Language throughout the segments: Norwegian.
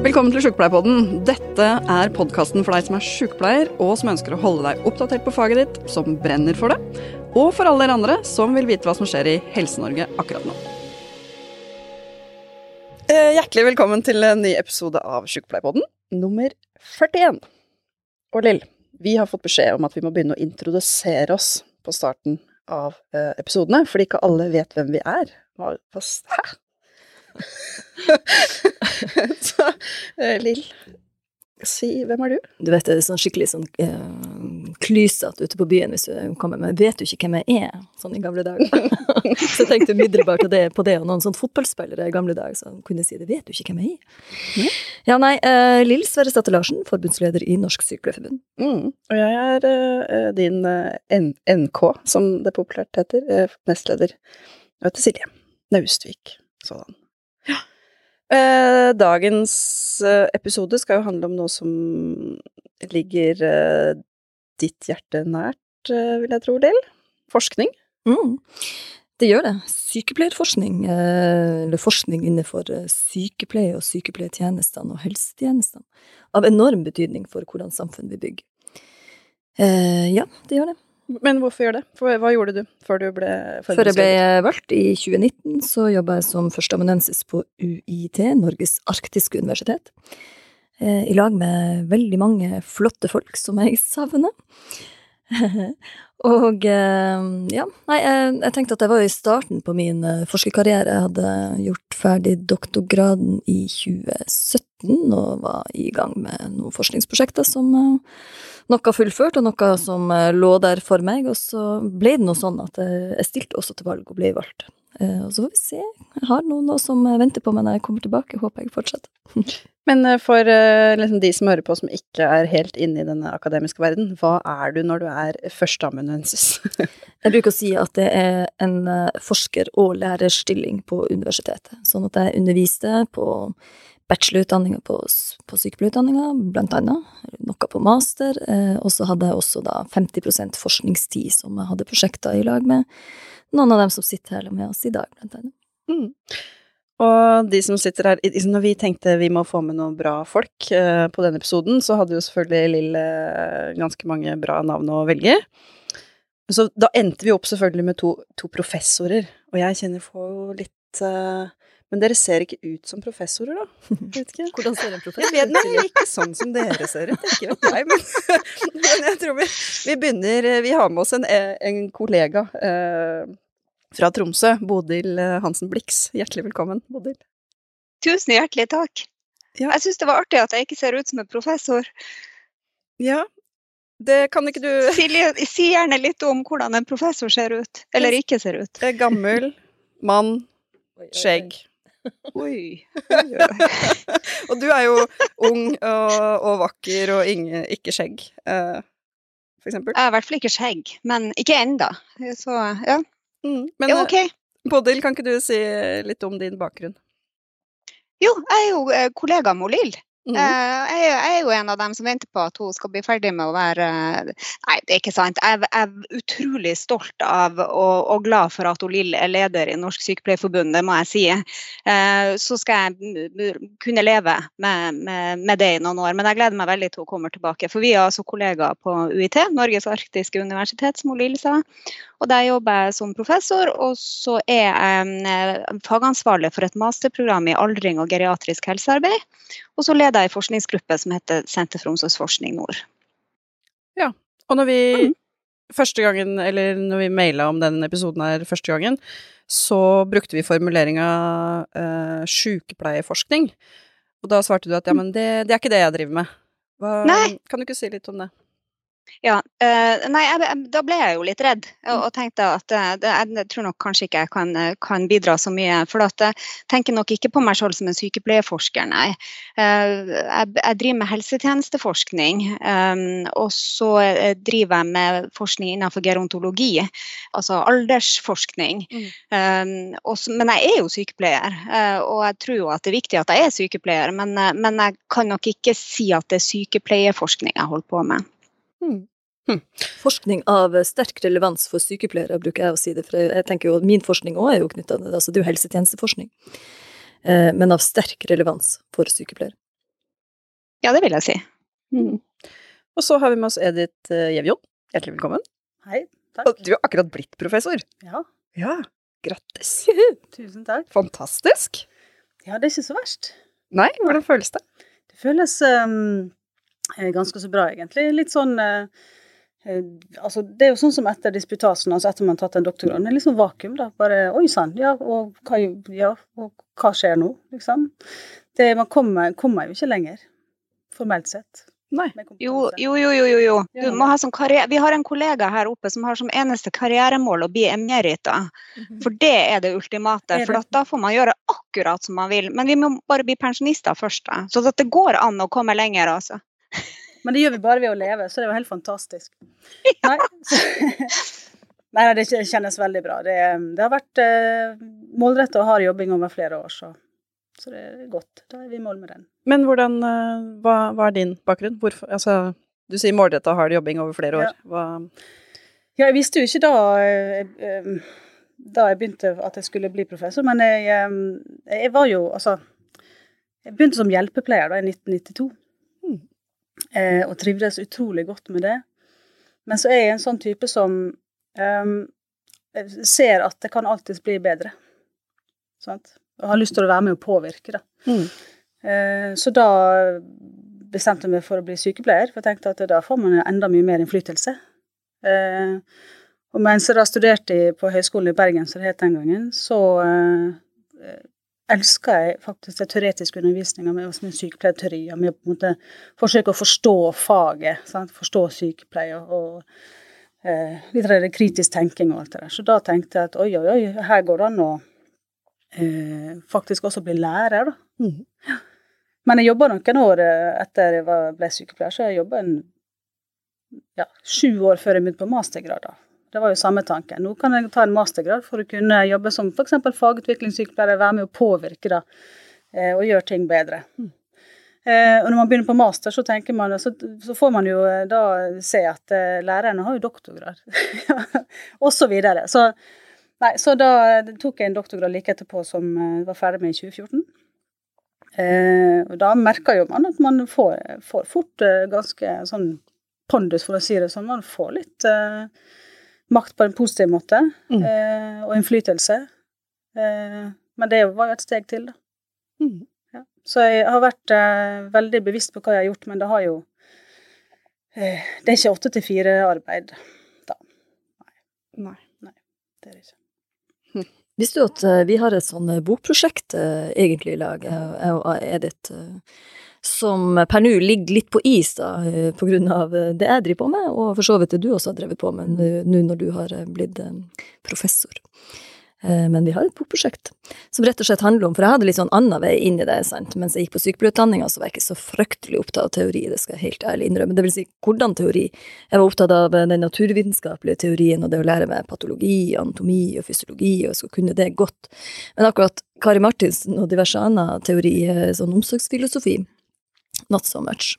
Velkommen til Sjukepleierpodden. Dette er podkasten for deg som er sjukepleier, og som ønsker å holde deg oppdatert på faget ditt, som brenner for det, og for alle dere andre som vil vite hva som skjer i Helse-Norge akkurat nå. Eh, Hjertelig velkommen til en ny episode av Sjukepleierpodden, nummer 41. Og Lill, vi har fått beskjed om at vi må begynne å introdusere oss på starten av eh, episodene, fordi ikke alle vet hvem vi er. Hva, hva? Så eh, Lill, si hvem er du? Du vet, det er sånn skikkelig sånn uh, klysete ute på byen hvis du kommer med Vet du ikke hvem jeg er? Sånn i gamle dager. så jeg tenkte umiddelbart det, på det og noen sånn fotballspillere i gamle dager som kunne si det. Vet du ikke hvem jeg er? Mm. Ja, nei. Uh, Lill Sverresdatter Larsen, forbundsleder i Norsk Sykepleierforbund. Mm. Og jeg er uh, din NK, som det populært heter, nestleder. Jeg heter Silje Naustvik. Sådan. Eh, dagens eh, episode skal jo handle om noe som ligger eh, ditt hjerte nært, eh, vil jeg tro, Lill. Forskning. Mm. Det gjør det. Sykepleierforskning, eh, eller forskning innenfor eh, sykepleie og sykepleiertjenestene og helsetjenestene, av enorm betydning for hvordan samfunn vi bygger. Ja, det gjør det. Men hvorfor gjør det? For, hva gjorde du før du ble Før jeg ble valgt i 2019, så jobba jeg som førsteamanuensis på UiT, Norges arktiske universitet, eh, i lag med veldig mange flotte folk som jeg savner. Og eh, ja, nei, jeg, jeg tenkte at jeg var jo i starten på min eh, forskerkarriere. Jeg hadde gjort ferdig doktorgraden i 2017 og var i gang med noen forskningsprosjekter som eh, noe fullført, og noe som eh, lå der for meg. Og så ble det nå sånn at jeg, jeg stilte også til valg og ble valgt. Eh, og så får vi se. Jeg har noen nå som venter på meg når jeg kommer tilbake. Håper jeg fortsetter. Men eh, for eh, liksom de som hører på som ikke er helt inne i denne akademiske verden, hva er du når du er førsteamanuensis? Jeg bruker å si at det er en forsker- og lærerstilling på universitetet. Sånn at jeg underviste på bachelorutdanninga på, på sykepleierutdanninga, blant annet. Noe på master. eh, Og så hadde jeg også da 50% forskningstid som jeg hadde prosjekter i lag med noen av dem som sitter her med oss i dag, blant annet. Mm. Og de som sitter her Når vi tenkte vi må få med noen bra folk eh, på denne episoden, så hadde jo selvfølgelig Lill eh, ganske mange bra navn å velge. Så da endte vi opp selvfølgelig med to, to professorer, og jeg kjenner får litt eh, Men dere ser ikke ut som professorer, da? Vet ikke. Hvordan ser en Jeg vet, nei, ikke sånn som dere ser ut, ikke vet jeg, men, men jeg tror vi, vi begynner Vi har med oss en, en kollega eh, fra Tromsø, Bodil eh, Hansen Blix. Hjertelig velkommen, Bodil. Tusen hjertelig takk. Ja. Jeg syns det var artig at jeg ikke ser ut som en professor. Ja, det kan ikke du Silje, si gjerne litt om hvordan en professor ser ut, eller ikke ser ut. Eh, Gammel, mann, skjegg. Oi. Og du er jo ung og, og vakker og ingen, ikke skjegg, uh, for eksempel. Jeg har i hvert fall ikke skjegg, men ikke enda. Så ja, Mm. Men ja eh, OK. Bodil, kan ikke du si litt om din bakgrunn? Jo, jeg er jo eh, kollega med Lill. Mm. Eh, Jeg, jeg er jo en av dem som venter på at hun skal bli ferdig med å være Nei, det er ikke sant. Jeg er utrolig stolt av og, og glad for at hun Lill er leder i Norsk Sykepleierforbund, det må jeg si. Eh, Så skal jeg kunne leve med, med, med det i noen år. Men jeg gleder meg veldig til hun kommer tilbake. For vi er altså kollegaer på UiT, Norges arktiske universitet, som hun Lill sa. Og der jobber jeg som professor, og så er jeg eh, fagansvarlig for et masterprogram i aldring og geriatrisk helsearbeid. Og så leder jeg en forskningsgruppe som heter Senter for omsorgsforskning nord. Ja, Og når vi Mm. første gangen, eller når vi maila om den episoden her første gangen, så brukte vi formuleringa eh, sjukepleierforskning. Og da svarte du at ja, men det, det er ikke det jeg driver med. Hva, Nei. Kan du ikke si litt om det? Ja, eh, nei, jeg, da ble jeg jo litt redd og, og tenkte at eh, det, jeg tror nok kanskje ikke jeg kan, eh, kan bidra så mye. For at jeg tenker nok ikke på meg selv som en sykepleierforsker, nei. Jeg, jeg driver med helsetjenesteforskning, og så driver jeg med forskning innenfor gerontologi, altså aldersforskning. Mm. og så- men jeg er jo sykepleier, og jeg tror jo at det er viktig at jeg er sykepleier, men, men jeg kan nok ikke si at det er sykepleierforskning jeg holder på med. Hmm. Forskning av sterk relevans for sykepleiere, bruker jeg å si det. For jeg tenker jo min forskning òg er jo knytta til det. Altså det er jo helsetjenesteforskning. Eh, Men av sterk relevans for sykepleiere. Ja, det vil jeg si. Mm. Og så har vi med oss Edith eh, Gjevjon. Hjertelig velkommen. Hei. Og du har akkurat blitt professor. Ja, Ja, grattis. tusen takk. Fantastisk. Ja, det er ikke så verst. Nei, hvordan føles det? Det føles eh, ganske så bra, egentlig. Litt sånn eh, eh, Altså, det er jo sånn som etter disputasen, altså etter man har tatt en doktorgrad. Det er litt sånn vakuum, da. Bare Oi sann, ja, og hva, ja, og hva skjer nå, liksom? Det, man kommer, kommer jo ikke lenger, formelt sett. Nei. Jo, jo, jo, jo. jo. Du må ha som karriere... Vi har en kollega her oppe som har som eneste karrieremål å bli emerita. For det er det ultimate. For da får man gjøre akkurat som man vil. Men vi må bare bli pensjonister først, da. Så det går an å komme lenger, altså. Men det gjør vi bare ved å leve, så det jo helt fantastisk. Nei, så, Nei det kjennes veldig bra. Det, det har vært eh, målretta og hard jobbing over flere år, så, så det er godt. Da er vi i mål med den. Men hvordan, eh, hva, hva er din bakgrunn? Hvorfor, altså, du sier målretta hard jobbing over flere år. Ja. Ja, jeg visste jo ikke da, eh, eh, da jeg begynte at jeg skulle bli professor, men jeg, jeg var jo altså Jeg begynte som hjelpepleier da i 1992. Eh, og trivdes utrolig godt med det. Men så er jeg en sånn type som eh, ser at det kan alltids bli bedre. Sant? Og har lyst til å være med og påvirke, da. Mm. Eh, så da bestemte jeg meg for å bli sykepleier, for jeg tenkte at da får man enda mye mer innflytelse. Eh, og mens jeg da studerte på Høgskolen i Bergen, som det het den gangen, så elska jeg faktisk den teoretiske undervisninga med, med sykepleierteori, med å på en måte forsøke å forstå faget, sant? forstå sykepleie og, og eh, litt kritisk tenking og alt det der. Så da tenkte jeg at oi, oi, oi, her går det an å eh, faktisk også bli lærer, da. Mhm. Men jeg jobba noen år eh, etter jeg ble sykepleier, så jeg jobba ja, sju år før jeg begynte på mastergrad. da. Det var jo samme tanke. Nå kan jeg ta en mastergrad for å kunne jobbe som f.eks. fagutviklingssykepleier, være med å påvirke da, eh, og gjøre ting bedre. Eh, og når man begynner på master, så tenker man, så, så får man jo eh, da se at lærerne har jo doktorgrad, og så videre. Så, nei, så da tok jeg en doktorgrad like etterpå som var ferdig med i 2014. Eh, og da merker jo man at man får, får fort eh, ganske sånn pondus, for å si det sånn. Man får litt eh, makt på en positiv måte, Mm. eh, og innflytelse. Eh, men det var jo et steg til, da. Mm. Ja. Så jeg har vært eh, veldig bevisst på hva jeg har gjort, men det har jo eh, Det er ikke åtte til fire-arbeid. Nei. Det er det ikke. Visste du at eh, vi har et sånn eh, bokprosjekt egentlig i lag, jeg og Edith, som per nå ligger litt på is da, eh, på grunn av eh, det jeg driver på med, og for så vidt det du også har drevet på med nå nå når du har eh, blitt professor. Men vi har et bokprosjekt som rett og slett handler om For jeg hadde litt sånn annen vei inn i det, sant. Mens jeg gikk på sykepleierutdanninga, så var jeg ikke så fryktelig opptatt av teori, det skal jeg helt ærlig innrømme. Det vil si, hvordan teori? Jeg var opptatt av den naturvitenskapelige teorien og det å lære meg patologi, anatomi og fysiologi, og jeg skulle kunne det godt. Men akkurat Kari Martinsen og diverse annen teori, sånn omsorgsfilosofi, not so much.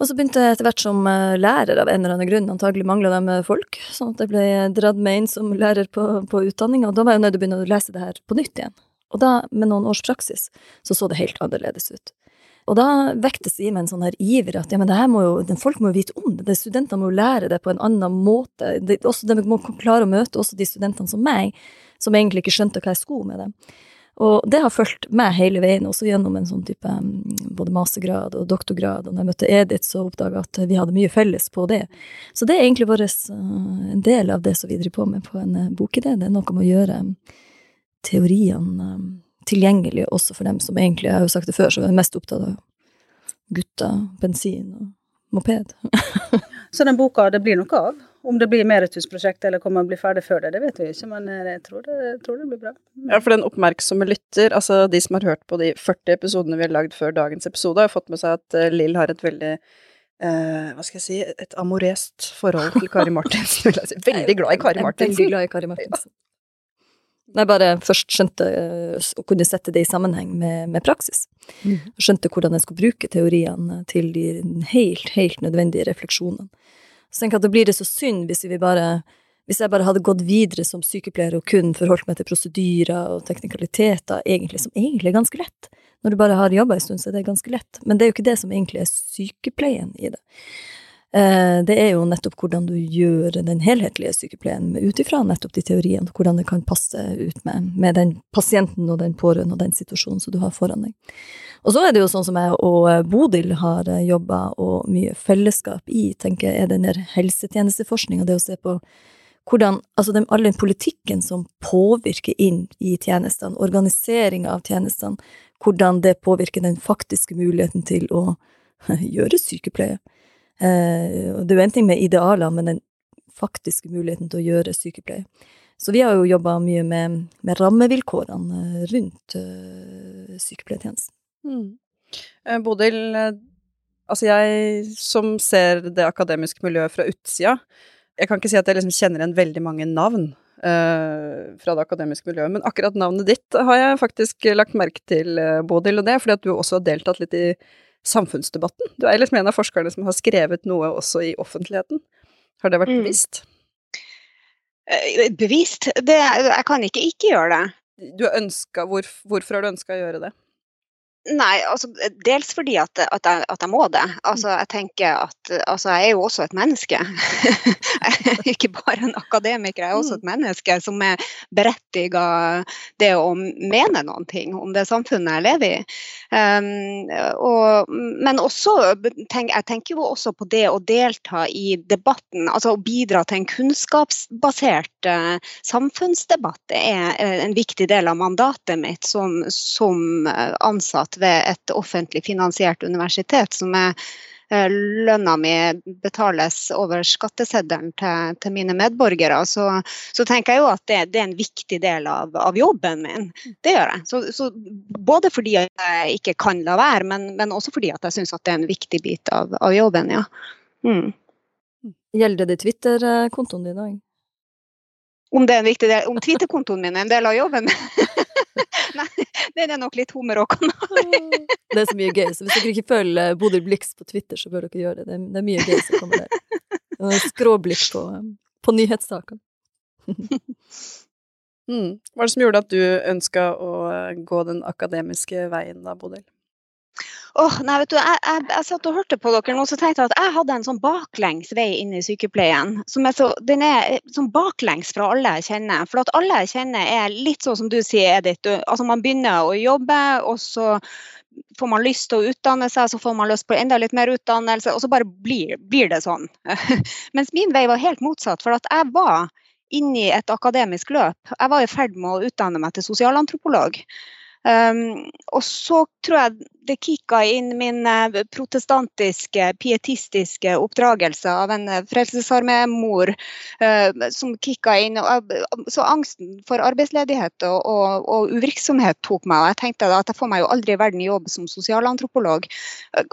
Og så begynte jeg etter hvert som eh, lærer av en eller annen grunn, antagelig mangla de folk, sånn at jeg ble dratt med inn som lærer på, på utdanninga, og da var jeg nødt til å begynne å lese det her på nytt igjen. Og da, med noen års praksis, så så det helt annerledes ut. Og da vektes det i meg en sånn her iver at ja, men det her må jo, den- folk må jo vite om det, det studentene må jo lære det på en annen måte, de, også, de må klare å møte også de studentene som meg, som egentlig ikke skjønte hva jeg skulle med det. Og det har fulgt meg hele veien, også gjennom en sånn type mm, både mastergrad og doktorgrad. Og når jeg møtte Edith, så oppdaga at vi hadde mye felles på det. Så det er egentlig vår, en del av det som vi driver på med på en eh, bokidé. Det er noe med å gjøre teoriene tilgjengelige tilgjengelig også for dem som egentlig, jeg har jo sagt det før, som er mest opptatt av gutter, bensin og moped. Så den boka det blir noe av. Om det blir Meritus-prosjekt eller kommer å bli ferdig før det, det vet vi ikke, men eh, jeg tror det, jeg tror det blir bra. Ja, for den oppmerksomme lytter, altså de som har hørt på de 40 episodene vi har lagd før dagens episode, har fått med seg at eh, Lill har et veldig eh, hva skal jeg si, et amorest forhold til Kari Martinsen. Veldig glad i Kari Martinsen. Veldig glad i Kari Martinsen. Når jeg bare først skjønte og å kunne sette det i sammenheng med, med praksis, Mm. skjønte hvordan jeg skulle bruke teoriene til de helt, helt nødvendige refleksjonene, så tenker jeg at da blir det så synd hvis vi bare hvis jeg bare hadde gått videre som sykepleier og kun forholdt meg til prosedyrer og teknikaliteter, egentlig, som egentlig er ganske lett. Når du bare har jobba en stund, så er det ganske lett. Men det er jo ikke det som egentlig er sykepleien i det. Eh, det er jo nettopp hvordan du gjør den helhetlige sykepleien ut ifra nettopp de teoriene, hvordan det kan passe ut med, med den pasienten og den pårørende og den situasjonen som du har foran deg. Og så er det jo sånn som jeg og Bodil har jobba og mye fellesskap i, tenker jeg, er den der helsetjenesteforskninga, det å se på hvordan altså den, all den politikken som påvirker inn i tjenestene, organiseringa av tjenestene, hvordan det påvirker den faktiske muligheten til å gjøre sykepleie. Eh, det er jo en ting med idealer, men den faktiske muligheten til å gjøre sykepleie. Så vi har jo jobba mye med, med, rammevilkårene rundt øh, sykepleiertjenesten. Mm. Eh, Bodil, altså jeg som ser det akademiske miljøet fra utsida, jeg kan ikke si at jeg liksom kjenner igjen veldig mange navn uh, fra det akademiske miljøet, men akkurat navnet ditt har jeg faktisk lagt merke til, Bodil, og det er fordi at du også har deltatt litt i samfunnsdebatten. Du er liksom en av forskerne som har skrevet noe også i offentligheten. Har det vært mm. bevisst? Uh, bevisst? Det, jeg kan ikke ikke gjøre det. Du ønska, hvor, hvorfor har du ønska å gjøre det? Nei, altså dels fordi at, at, jeg, at, jeg, må det. Altså, jeg tenker at altså, jeg er jo også et menneske. jeg er ikke bare en akademiker, jeg er også et mm. menneske som er berettiga det å mene noen ting om det samfunnet jeg lever i. Um, og, men også, tenk, jeg tenker jo også på det å delta i debatten, altså å bidra til en kunnskapsbasert uh, samfunnsdebatt. Er uh, en viktig del av mandatet mitt som, som uh, ansatt ansatt ved et offentlig finansiert universitet, som er eh, lønna mi betales over skatteseddelen til, til mine medborgere, så, så, tenker jeg jo at det, det er en viktig del av, av, jobben min. Det gjør jeg. Så, så, både fordi jeg ikke kan la være, men, men også fordi jeg syns det er en viktig bit av, av jobben, ja. Mm. Gjelder det Twitter-kontoen din òg? Om det er en viktig del, om Twitter-kontoen min er en del av jobben? Nei, det er nok litt hummer og kanari. det er så mye gøy, så hvis dere ikke følger Bodil Blix på Twitter, så bør dere gjøre det. Det er, mye gøy som kommer der. Skråblikk på, på nyhetssakene. mm. Hva er det som gjorde at du ønska å gå den akademiske veien da, Bodil? Oh, nei, vet du, jeg, jeg, jeg, satt og hørte på dere nå, så tenkte jeg at jeg hadde en sånn baklengs vei inn i sykepleien. Som er så, den er sånn baklengs fra alle jeg kjenner. For at alle jeg kjenner er litt sånn som du sier, Edith. Altså Man begynner å jobbe, og så får man lyst til å utdanne seg, så får man lyst på enda litt mer utdannelse, og så bare blir, blir det sånn. Mens min vei var helt motsatt. For at jeg var inne i et akademisk løp. Jeg var i ferd med å utdanne meg til sosialantropolog. Um, og så tror jeg det kicka inn min eh, protestantiske, pietistiske oppdragelse av en eh, Frelsesarmé-mor uh, som kicka inn. Så angsten for arbeidsledighet og, og, og, uvirksomhet tok meg. Og jeg tenkte at jeg får meg jo aldri i verden jobb som sosialantropolog.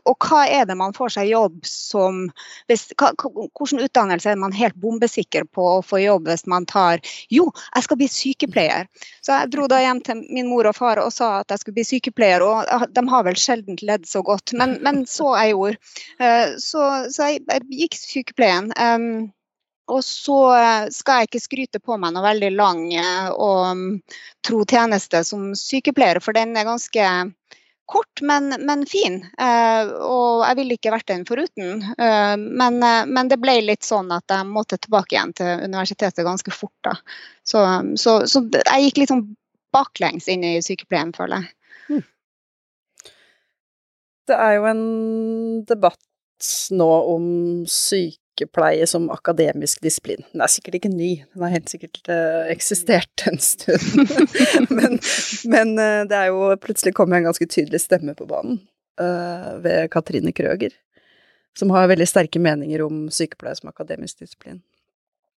Og hva er det man får seg jobb som hvis, hva, Hvilken utdannelse er man helt bombesikker på å få jobb hvis man tar Jo, jeg skal bli sykepleier. Så jeg dro da hjem til min mor og far og sa at jeg skulle bli sykepleier, og de har vel sjelden ledd så godt. Men, men så jeg gjorde. Eh, så, så jeg, jeg, gikk sykepleien. Og så eh, skal jeg ikke skryte på meg noe veldig lang eh, og mm, tro tjeneste som sykepleier, for den er ganske kort, men, men fin. og jeg ville ikke vært den foruten. men, men, det ble litt sånn at jeg måtte tilbake igjen til universitetet ganske fort. da. Så, så, så jeg gikk litt sånn baklengs inn i sykepleien, føler jeg. Det er jo en debatt nå om sykepleie som akademisk disiplin. Den er sikkert ikke ny, den har helt sikkert uh, eksistert en stund. men, men uh, det er jo plutselig kommet en ganske tydelig stemme på banen uh, ved Katrine Krøger, som har veldig sterke meninger om sykepleie som akademisk disiplin.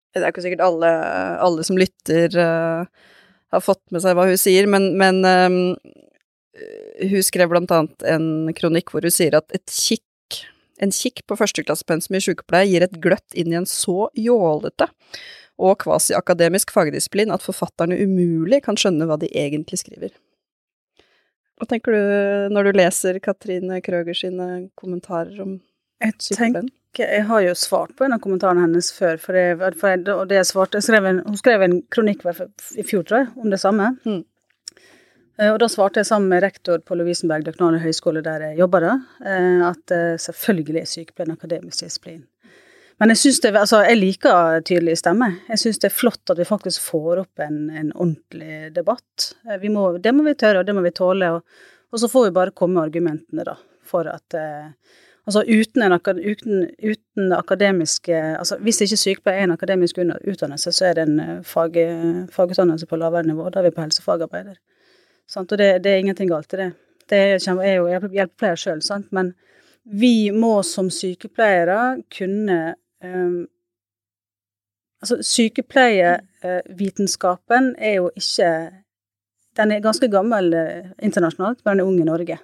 Det er ikke sikkert alle, alle som lytter har fått med seg hva hun sier, men, men um, hun skrev blant annet en kronikk hvor hun sier at et kikk, en kikk på førsteklassepensum i sykepleie gir et gløtt inn i en så jålete og kvasiakademisk fagdisiplin at forfatterne umulig kan skjønne hva de egentlig skriver. Hva tenker du når du leser Katrine Krøger sine kommentarer om sykepleien? Jeg har jo svart på en av kommentarene hennes før, for jeg, for jeg, og det jeg svarte jeg skrev en, Hun skrev en kronikk i fjor, tror jeg, om det samme. Mm. Eh, Og da svarte jeg sammen med rektor på Lovisenberg Døknane høgskole, der jeg jobber da, eh, at eh, selvfølgelig er sykepleien en akademisk disiplin. Men jeg det, altså jeg liker tydelig stemme. Jeg syns det er flott at vi faktisk får opp en, en ordentlig debatt. Må, det må vi tørre, og det må vi tåle. Og, og så får vi bare komme med argumentene, da, for at eh, Altså uten, en, uten, uten akademiske altså Hvis ikke sykepleier er en akademisk utdannelse, så er det en fag, fagutdannelse på lavere nivå. Da er vi på helsefagarbeider. Og det, det er ingenting galt i det. Det er, jo hjelpepleier sjøl. Men vi må som sykepleiere kunne um, Altså, sykepleievitenskapen er jo ikke Den er ganske gammel eh, internasjonalt, men den er ung i Norge.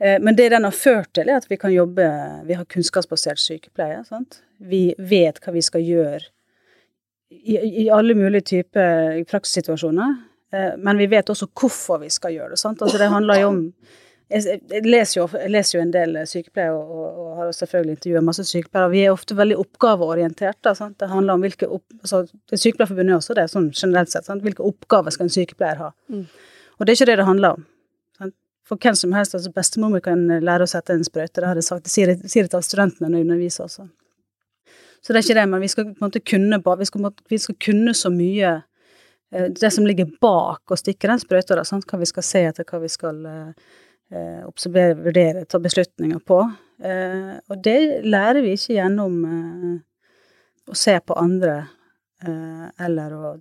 Eh, Men det den har ført til, er at vi kan jobbe Vi har kunnskapsbasert sykepleie. Sant? Vi vet hva vi skal gjøre i, i alle mulige typer praksissituasjoner. Eh, Men vi vet også hvorfor vi skal gjøre det. Sant? Altså, det handler jo om jeg, leser jo, jeg leser jo en del sykepleiere, og, og, har selvfølgelig intervjua masse sykepleiere. Vi er ofte veldig oppgaveorientert. Da, sant? Det handler om hvilke opp, altså, Sykepleierforbundet er også det, sånn generelt sett. Sant? Hvilke oppgaver skal en sykepleier ha? Mm. Og det er ikke det det handler om. Sant? For hvem som helst, altså Bestemor kan lære å sette en sprøyte, det har jeg sagt. Det sier sier det til studentene når jeg underviser også. Så det er ikke det, men vi skal på en måte kunne, vi skal, vi skal kunne så mye eh, det som ligger bak å stikke den sprøyta, da, sant? hva vi skal se etter, hva vi skal eh, eh, observere, vurdere, ta beslutninger på. Eh, og det lærer vi ikke gjennom eh, å se på andre eh, eller å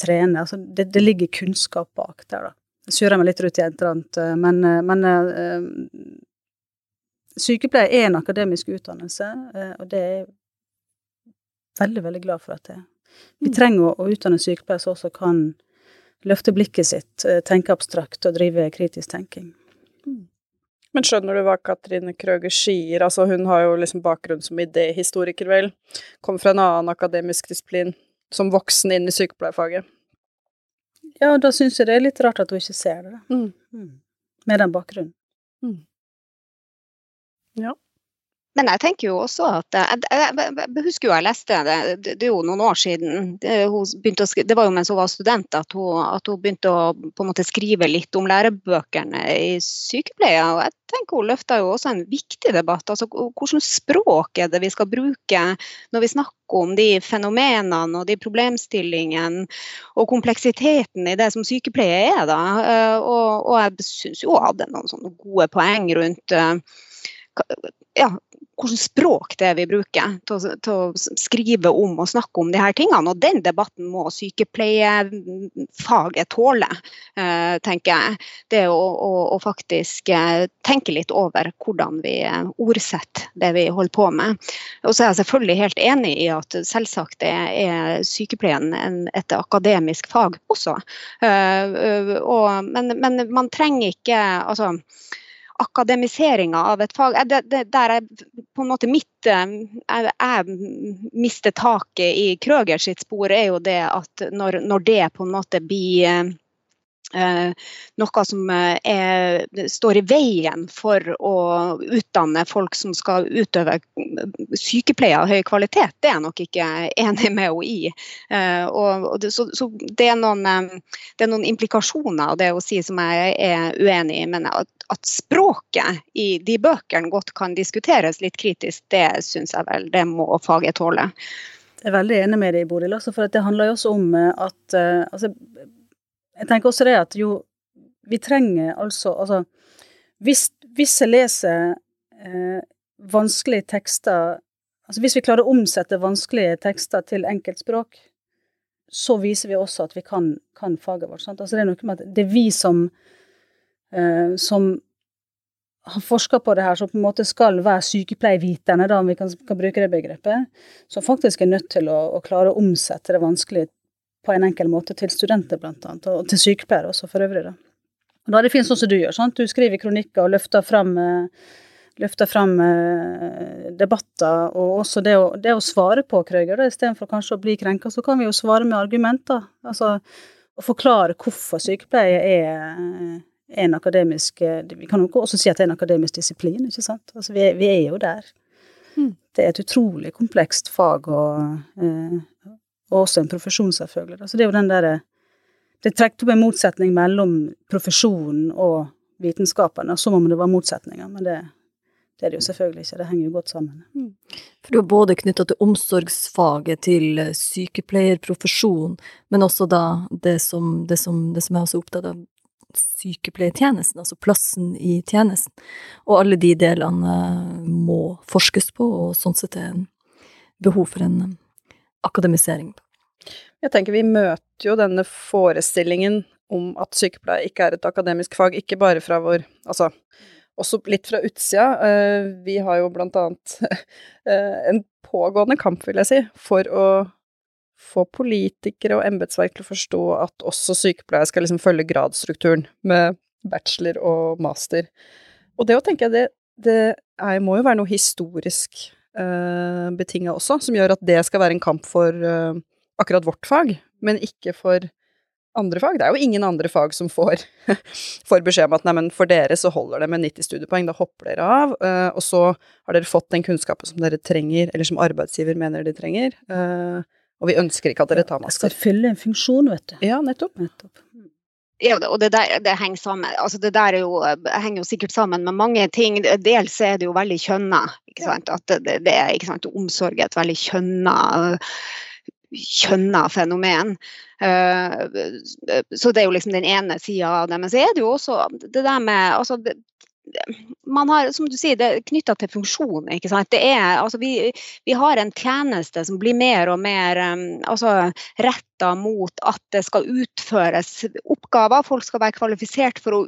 trene. Altså, det, det ligger kunnskap bak der, da. Jeg surrer meg litt rundt i et eller annet, eh, men, eh, men eh, sykepleie er en akademisk utdannelse, eh, og det er jeg veldig, veldig glad for at det er. Vi trenger å, utdanne sykepleiere som også kan løfte blikket sitt, eh, tenke abstrakt og drive kritisk tenking. Men skjønner du hva Katrine Krøger sier? Altså, hun har jo liksom bakgrunn som idéhistoriker, vel. Kom fra en annen akademisk disiplin. Som voksen inn i sykepleierfaget. Ja, da syns jeg det er litt rart at hun ikke ser det. Mm. Mm. Med den bakgrunnen. Men jeg tenker jo også at Jeg, jeg, jeg, husker jo jeg leste det, det, er jo noen år siden. Det, å, det var jo mens hun var student at hun, at hun begynte å på en måte skrive litt om lærebøkene i sykepleie. Og jeg tenker hun løfta jo også en viktig debatt. altså Hvilket språk er det vi skal bruke når vi snakker om de fenomenene og de problemstillingene og kompleksiteten i det som sykepleie er, da. Eh, Og, og jeg syns jo hun hadde noen sånne gode poeng rundt eh, ja, hvilket språk det er vi bruker til å, skrive om og snakke om de her tingene. Og den debatten må sykepleiefaget tåle, eh, tenker jeg. Det å, å, å faktisk eh, tenke litt over hvordan vi eh, ordsetter det vi holder på med. Og så er jeg selvfølgelig helt enig i at selvsagt er, sykepleien et akademisk fag også. Og, men, men man trenger ikke altså akademiseringa av et fag. Det, det, Der er på en måte mitt eh, Jeg, jeg mister taket i Krøger sitt spor, er jo det at når, når det på en måte blir eh, noe som eh, er, står i veien for å utdanne folk som skal utøve sykepleie av høy kvalitet, det er jeg nok ikke enig med henne i. Eh, og, det, så, så det, er noen, eh, det er noen implikasjoner av det å si som jeg er uenig i. Men at, at språket i de bøkene godt kan diskuteres litt kritisk, det syns jeg vel det må faget tåle. Jeg er veldig enig med deg, Bodil, også, for det handler jo også om eh, at eh, altså, Jeg tenker også det at jo Vi trenger altså Altså, hvis, hvis jeg leser eh, vanskelige tekster Altså, hvis vi klarer å omsette vanskelige tekster til enkeltspråk, så viser vi også at vi kan, kan faget vårt. Sant? Altså, det er noe med at det er vi som eh, som har forska på det her, som på en måte skal være sykepleierviterne, da, om vi kan, kan bruke det begrepet, som faktisk er nødt til å, å klare å omsette det vanskelige på en enkel måte til studenter, blant annet, og til sykepleiere også for øvrig. da. Og da er det fint sånn som du gjør. sant? Du skriver kronikker og løfter fram, eh, løfter fram eh, debatter, og også det å, det å svare på Krøger, istedenfor kanskje å bli krenka, så kan vi jo svare med argumenter. Altså å forklare hvorfor sykepleie er er en akademisk eh, Vi kan jo også si at det er en akademisk disiplin, ikke sant. Altså, vi, er, vi er jo der. Mm. Det er et utrolig komplekst fag, eh, og også en profesjon, selvfølgelig. Altså, det er jo den derre Det trekte opp en motsetning mellom profesjonen og vitenskapen, som om det var motsetninger, men det, det er det jo selvfølgelig ikke. Det henger jo godt sammen. For du er både knytta til omsorgsfaget, til eh, sykepleierprofesjonen, men også da det som, det som, det som jeg er opptatt av, sykepleiertjenesten, altså plassen i tjenesten. Og alle de delene eh, må forskes på, og sånn sett er det behov for en eh, akademisering. Jeg tenker vi møter jo denne forestillingen om at sykepleie ikke er et akademisk fag, ikke bare fra vår Altså også litt fra utsida. Eh, Vi har jo blant annet eh, en pågående kamp, vil jeg si, for å få politikere og embetsverk til å forstå at også sykepleie skal liksom følge gradsstrukturen med bachelor og master. Og det å tenke det, det er, må jo være noe historisk uh, betinga også, som gjør at det skal være en kamp for uh, akkurat vårt fag, men ikke for andre fag. Det er jo ingen andre fag som får, får beskjed om at nei, men for dere så holder det med 90 studiepoeng, da hopper dere av, eh, og så har dere fått den kunnskapen som dere trenger, eller som arbeidsgiver mener de trenger, eh, og vi ønsker ikke at dere tar Det skal fylle en funksjon, vet du. Ja, nettopp. Nettopp. Ja, og det der det henger sammen. Altså det der er jo, henger jo sikkert sammen med mange ting. Dels er det jo veldig kjønna. At det, det er sant? Omsorg er et veldig kjønna kjønna fenomen. Eh, Så det er jo liksom den ene sida av det. Men så er det jo også det der med altså, man har, som du sier, det er knytta til funksjon. ikke sant? Det er, altså vi, vi har en tjeneste som blir mer og mer um, altså, retta mot at det skal utføres oppgaver. Folk skal være kvalifisert for å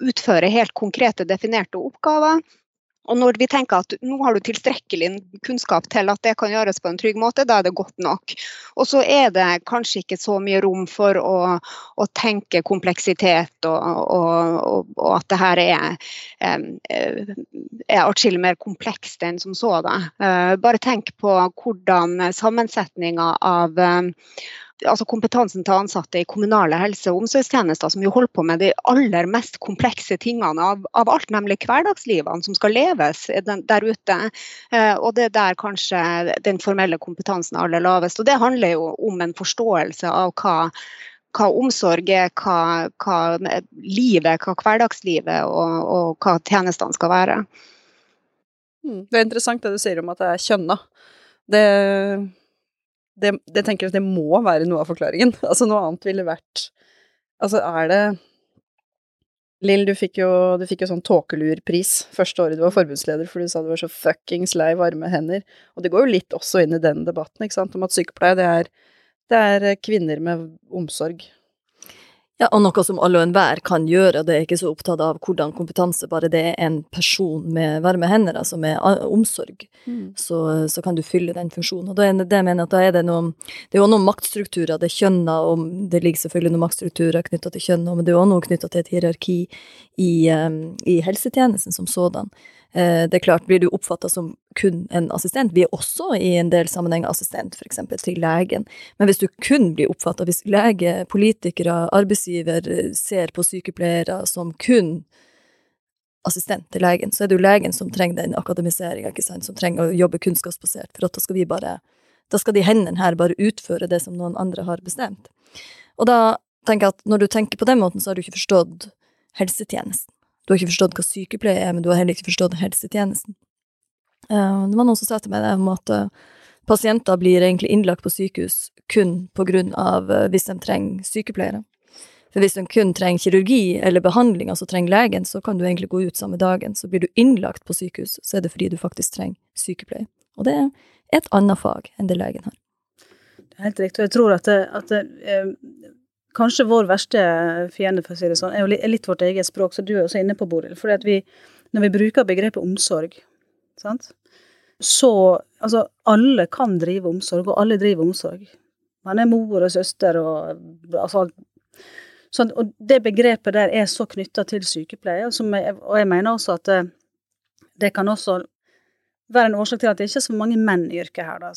utføre helt konkrete, definerte oppgaver. Og når vi tenker at nå har du tilstrekkelig kunnskap til at det kan gjøres på en trygg måte, da er det godt nok. Og så er det kanskje ikke så mye rom for å, å tenke kompleksitet og, og, og, at det her er, em, eh, er atskillig mer komplekst enn som så. Da. Eh, Bare tenk på hvordan sammensetninga av altså kompetansen til ansatte i kommunale helse- og omsorgstjenester, som jo holder på med de aller mest komplekse tingene av, av alt, nemlig hverdagslivene som skal leves der ute. Eh, og det er der kanskje den formelle kompetansen er aller lavest. Og det handler jo om en forståelse av hva hva omsorg er, hva, hva livet, hva hverdagslivet og, og hva tjenestene skal være. Mm. Det er interessant det du sier om at det er kjønna. Det, det, det tenker jeg at det må være noe av forklaringen. Altså, noe annet ville vært Altså, er det Lill, du fikk jo, du fikk jo sånn tåkelurpris første året du var forbundsleder, for du sa du var så fuckings lei varme hender. Og det går jo litt også inn i den debatten, ikke sant, om at sykepleie, det er, det er kvinner med omsorg. Ja, og noe som alle og enhver kan gjøre, og det er ikke så opptatt av hvordan kompetanse, bare det er en person med varme hender, altså med omsorg, omsorg, så, så kan du fylle den funksjonen. Og da er det, det mener at da er det noe Det er jo noen maktstrukturer, det er kjønna, og det ligger selvfølgelig noen maktstrukturer knytta til kjønn, men det er jo også noe knytta til et hierarki i, um, i helsetjenesten som sådan. Eh, Det er klart, blir du oppfatta som kun en assistent, vi er også i en del sammenheng assistent, eksempel til legen, men hvis du kun blir oppfatta, hvis lege, politikere, arbeidsgiver eh, ser på sykepleiere som kun assistent til legen, så er det jo legen som trenger den akademiseringa, som trenger å jobbe kunnskapsbasert, for da skal vi bare Da skal de hendene her bare utføre det som noen andre har bestemt. Og da tenker jeg at når du tenker på den måten, så har du ikke forstått helsetjenesten. Du har ikke forstått hva sykepleie er, men du har heller ikke forstått helsetjenesten. Eh, Det var noen som sa til meg det om at eh, pasienter blir egentlig innlagt på sykehus kun på grunn av eh, hvis de trenger sykepleiere. For hvis de kun trenger kirurgi eller behandling, altså trenger legen, så kan du egentlig gå ut samme dagen. Så blir du innlagt på sykehus, så er det fordi du faktisk trenger sykepleie. Og det er et annet fag enn det legen har. Det er helt riktig. Og jeg tror at, det, at det, kanskje vår verste fiende, for å si det sånn, er jo litt, vårt eget språk, så du er også inne på, Boril. Vi, når vi bruker begrepet omsorg, sant, så Altså, alle kan drive omsorg, og alle driver omsorg. Man er mor og søster og altså Sånn, og det begrepet der er så knytta til sykepleie, og, jeg, og jeg mener også at det, det kan også være en årsak til at det ikke er så mange menn i yrket her, da.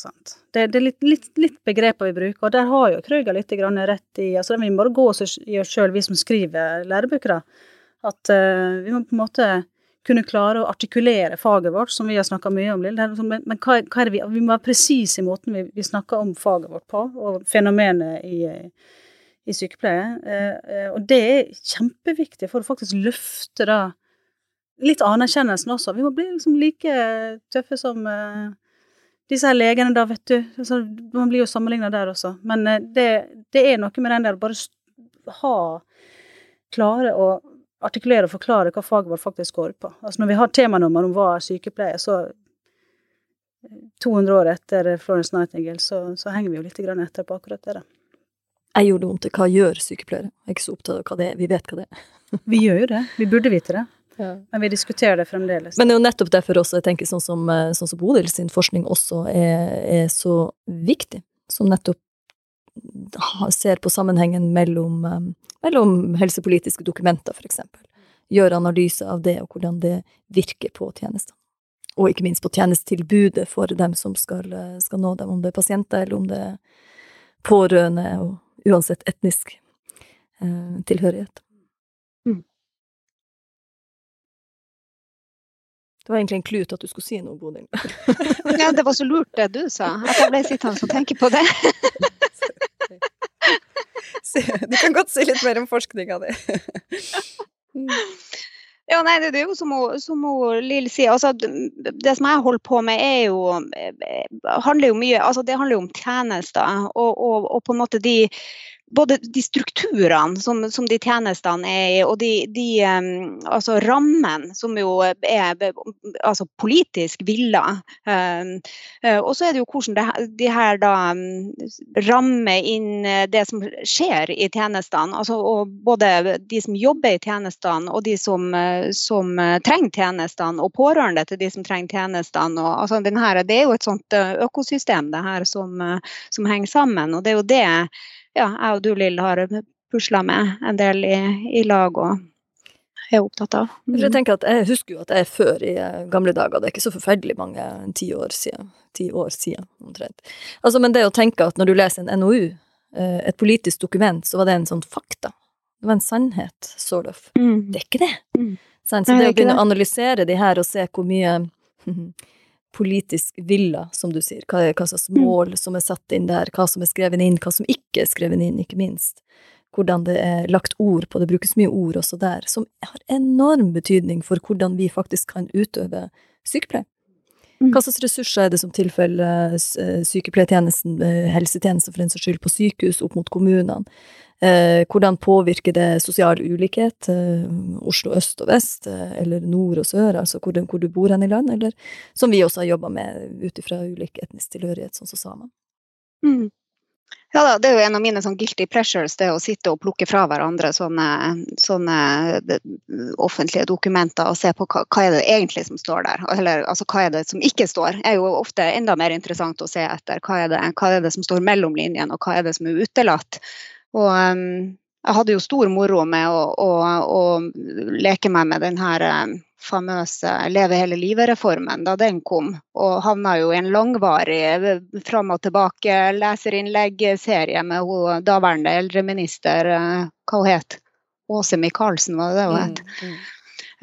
Det, det er litt, litt, litt begreper vi bruker, og der har jo Krøger litt rett i altså Vi må bare gå oss i oss sjøl, vi som skriver lærebøker, da. At uh, vi må på en måte kunne klare å artikulere faget vårt, som vi har snakka mye om. Men, men hva, hva er vi, vi må være presise i måten vi, vi snakker om faget vårt på, og fenomenet i, i sykepleie. Uh, uh, og det er kjempeviktig for å faktisk løfte da litt anerkjennelsen også. Vi må bli liksom like tøffe som uh, disse her legene, da, vet du. Altså, man blir jo sammenligna der også. Men uh, det, det, er noe med den der bare ha Klare å artikulere og forklare hva faget vårt faktisk går på. Altså når vi har temanummer om hva er sykepleie, så 200 år etter Florence Nightingale, så, så henger vi jo litt etter på akkurat det. Jeg gjorde vondt. Hva gjør sykepleiere? Jeg er ikke så opptatt av hva det er. Vi vet hva det er. vi gjør jo det. Vi burde vite det. Ja. Men vi diskuterer det fremdeles. Men det er jo nettopp derfor også jeg tenker sånn som, eh, sånn som Bodil sin forskning også er, er, så viktig. Som nettopp ser på sammenhengen mellom, eh, mellom helsepolitiske dokumenter, for eksempel. Gjør analyse av det, og hvordan det virker på tjenestene. Og ikke minst på tjenestetilbudet for dem som skal, eh, skal nå dem, om det er pasienter eller om det er pårørende, og uansett etnisk eh, tilhørighet. Det var egentlig en klut at du skulle si noe, Bodil. ja, det var så lurt det du sa, at jeg ble sittende og tenke på det. du kan godt si litt mer om forskninga di. Ja, nei, det, er jo som, som Lill sier. Altså, det som jeg holder på med, er jo eh, handler jo mye altså, Det handler jo om tjenester. Og, og, og på en måte de både de strukturene som, som, de tjenestene er i, og de, de altså rammen som jo er altså politisk villa. Uh, og så er det jo hvordan det, de her da rammer inn det som skjer i tjenestene. Altså, både de som jobber i tjenestene, og de som, uh, som trenger tjenestene, og pårørende til de som trenger tjenestene. Og, altså, her, det er jo et sånt økosystem det her som, som henger sammen. og det er jo det ja, jeg og du, Lill, har pusla med en del i, i, lag og er opptatt av. Mm. Jeg tenker at jeg husker jo at jeg før i eh, gamle dager, det er ikke så forferdelig mange ti år siden, ti år siden omtrent. Altså, men det å tenke at når du leser en NOU, eh, et politisk dokument, så var det en sånn fakta. Det var en sannhet, sort of. Mm. Det er ikke det. Mm. Så det å begynne å analysere de her og se hvor mye politisk villa, som du sier. Hva, hva slags mm. mål som er satt inn der, hva som er skrevet inn, hva som ikke er skrevet inn, ikke minst. Hvordan det er lagt ord på, det brukes mye ord også der, som har enorm betydning for hvordan vi faktisk kan utøve sykepleie. Mm. Hva slags ressurser er det som tilfeller eh, sykepleiertjenesten, eh, helsetjenesten for en saks skyld, på sykehus opp mot kommunene? Eh, hvordan påvirker det sosial ulikhet? Oslo øst og vest, eller nord og sør, altså hvor, hvor du bor hen i land, eller som vi også har jobba med ut ifra ulik etnisk tilhørighet, sånn som samer. Mm. Ja det er jo en av mine sånn guilty pressures, det å sitte og plukke fra hverandre sånne, sånne offentlige dokumenter og se på hva, hva, er det egentlig som står der. Eller altså, hva er det som ikke står. Det er jo ofte enda mer interessant å se etter hva er det, hva er det som står mellom linjene, og hva er det som er utelatt. Og um, jeg hadde jo stor moro med å, å, å leke meg med den her um, famøse Leve hele livet-reformen da den kom. Og havna jo i en langvarig eh, fram og tilbake leserinnlegg-serie med hun daværende eldreminister, uh, hva hun het Åse Michaelsen, var det det hun het? Mm, mm.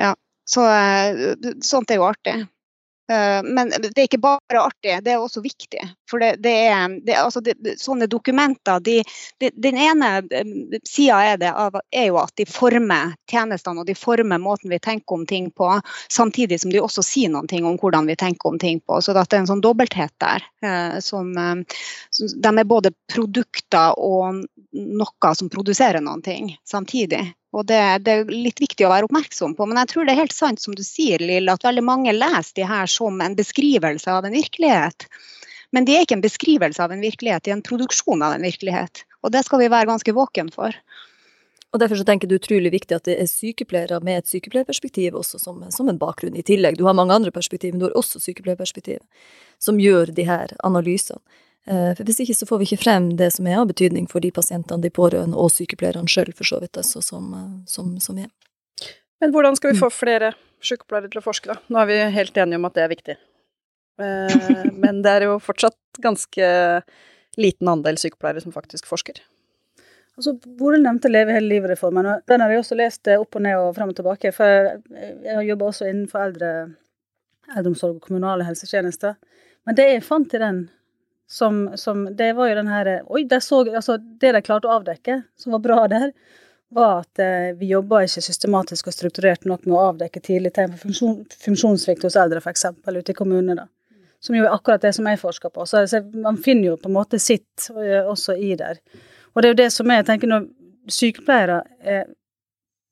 Ja, så uh, sånt er jo artig. Eh, men det er ikke bare artig, det er også viktig. For det, det er, det, altså det, sånne dokumenter de, Den ene eh, sida er, er, jo at de former tjenestene og de former måten vi tenker om ting på, samtidig som de også sier ting om hvordan vi tenker om ting på. Så det er en sånn dobbelthet der. Eh, som, de er både produkter og noe som produserer noen ting samtidig. Og det, det, er litt viktig å være oppmerksom på. Men jeg tror det er helt sant som du sier, Lill, at veldig mange leser de her som en beskrivelse av en virkelighet. Men de er ikke en beskrivelse av en virkelighet, de er en produksjon av en virkelighet. Og det skal vi være ganske våken for. Og Derfor så tenker du utrolig viktig at det er sykepleiere med et sykepleierperspektiv også som, som, en bakgrunn i tillegg. Du har mange andre perspektiv, men du har også sykepleierperspektiv, som gjør de her analysene. Eh, for Hvis ikke så får vi ikke frem det som er av betydning for de pasientene, de pårørende og sykepleierne sjøl, for så vidt, altså, som, eh, som, som, er. Men hvordan skal vi få flere sykepleiere til å forske, da? Nå er vi helt enige om at det er viktig. Eh, men det er jo fortsatt ganske liten andel sykepleiere som faktisk forsker. Altså, Bodil nevnte Leve hele livet-reformen. og Den har jeg også lest opp og ned og frem og tilbake. For jeg har jobba også innenfor eldre, eldreomsorg og kommunale helsetjenester. Men det jeg fant i den, som, som Det var jo den her Oi, de så Altså, det de klarte å avdekke, som var bra der, var at eh, vi jobba ikke systematisk og strukturert nok med å avdekke tidlig tegn på funksjon, funksjonssvikt hos eldre, f.eks. ute i kommunene. da. Som jo er akkurat det som jeg forsker på. Så, så man finner jo på en måte sitt eh, også i der. Og det er jo det som jeg tenker når sykepleiere er,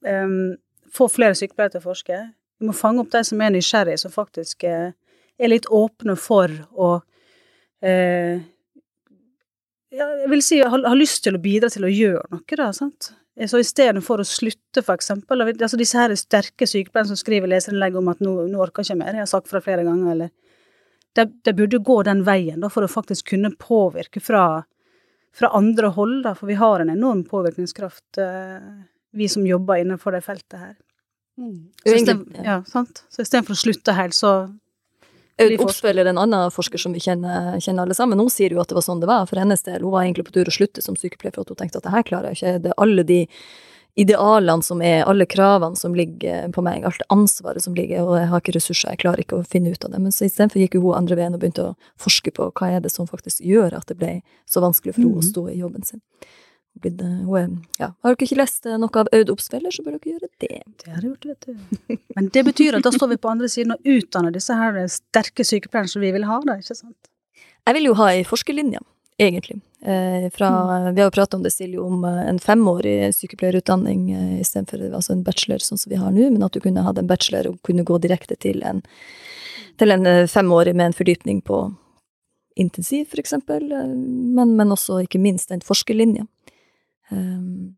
um, får flere sykepleiere til å forske. Vi må fange opp de som er nysgjerrige, som faktisk er, er litt åpne for å eh, jeg vil si har, har, lyst til å bidra til å gjøre noe, da. sant? Så istedenfor å slutte, for eksempel altså Disse her sterke sykepleierne som skriver leserinnlegg om at nå, nå orker jeg ikke mer, jeg har sagt fra flere ganger, eller Det de burde gå den veien, da, for å faktisk kunne påvirke fra fra andre hold, da, for vi har en enorm påvirkningskraft, eh, vi som jobber innenfor det feltet her. Mm. Så, istedenfor ja, å slutte helt, så Aud Oppsveld er en annen forsker som vi kjenner, kjenner, alle sammen. Hun sier jo at det var sånn det var for hennes del. Hun var egentlig på tur å slutte som sykepleier for at hun tenkte at det her klarer jeg ikke. Det er alle de idealene som er, alle kravene som ligger på meg, alt ansvaret som ligger, og jeg har ikke ressurser, jeg klarer ikke å finne ut av det. Men så istedenfor gikk hun andre veien og begynte å forske på hva er det som faktisk gjør at det ble så vanskelig for henne å stå i jobben sin. Blitt, er, ja. Har dere ikke lest noe av Aud Oppsfeller, så bør dere gjøre det. Det har jeg gjort, vet du. Men det betyr at da står vi på andre siden og utdanner disse her sterke sykepleierne som vi vil ha, da, ikke sant? Jeg vil jo ha ei forskerlinje egentlig. Eh, fra, mm. Vi har jo prata om det, Silje, om eh, en femårig sykepleierutdanning eh, istedenfor altså en bachelor sånn som vi har nå, men at du kunne hatt en bachelor og kunne gå direkte til en, til en eh, femårig med en fordypning på intensiv, eh, men, men også ikke minst en forskerlinje. Um,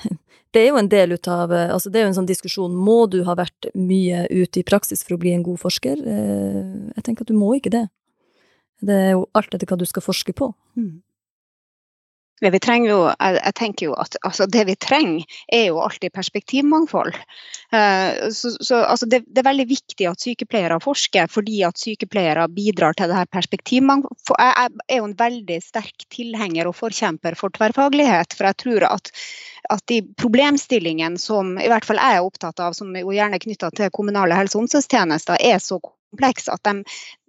det er jo en del ut av altså Det er jo en sånn diskusjon Må du ha vært mye ute i praksis for å bli en god forsker? Jeg tenker at du må ikke det. Det er jo alt etter hva du skal forske på. Mm. Vi trenger jo, jeg, jeg, tenker jo at altså, Det vi trenger, er jo alltid perspektivmangfold. Uh, så, så altså, det, det, er veldig viktig at sykepleiere forsker, fordi at sykepleiere bidrar til det her perspektivmangfoldet. Jeg, jeg, er jo en veldig sterk tilhenger og forkjemper for tverrfaglighet. For jeg tror at, at de problemstillingene som i hvert fall jeg er opptatt av, som jo gjerne er knytta til kommunale helse- og omsorgstjenester, er så kompleks at de,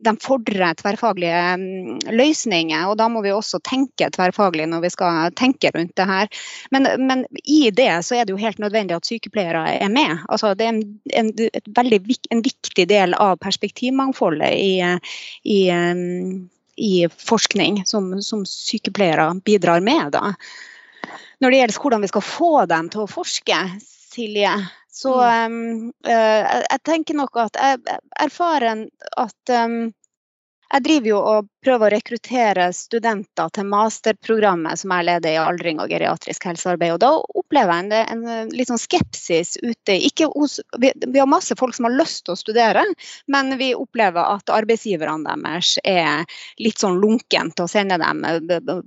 de, fordrer tverrfaglige mm, løsninger. og Da må vi også tenke tverrfaglig når vi skal tenke rundt det her. Men, men i det så er det jo helt nødvendig at sykepleiere er med. Altså, det er en, en, veldig, en viktig del av perspektivmangfoldet i, i, mm, i forskning som, som, sykepleiere bidrar med. Da. Når det gjelder hvordan vi skal få dem til å forske, Silje, så um, uh, jeg tenker nok at jeg erfarer at um, jeg driver jo og prøver å rekruttere studenter til masterprogrammet som jeg leder i aldring og geriatrisk helsearbeid. Og da opplever jeg en, en litt sånn skepsis ute. Hos, vi, vi, har masse folk som har lyst til å studere, men vi opplever at arbeidsgiverne deres er litt sånn lunken til å sende dem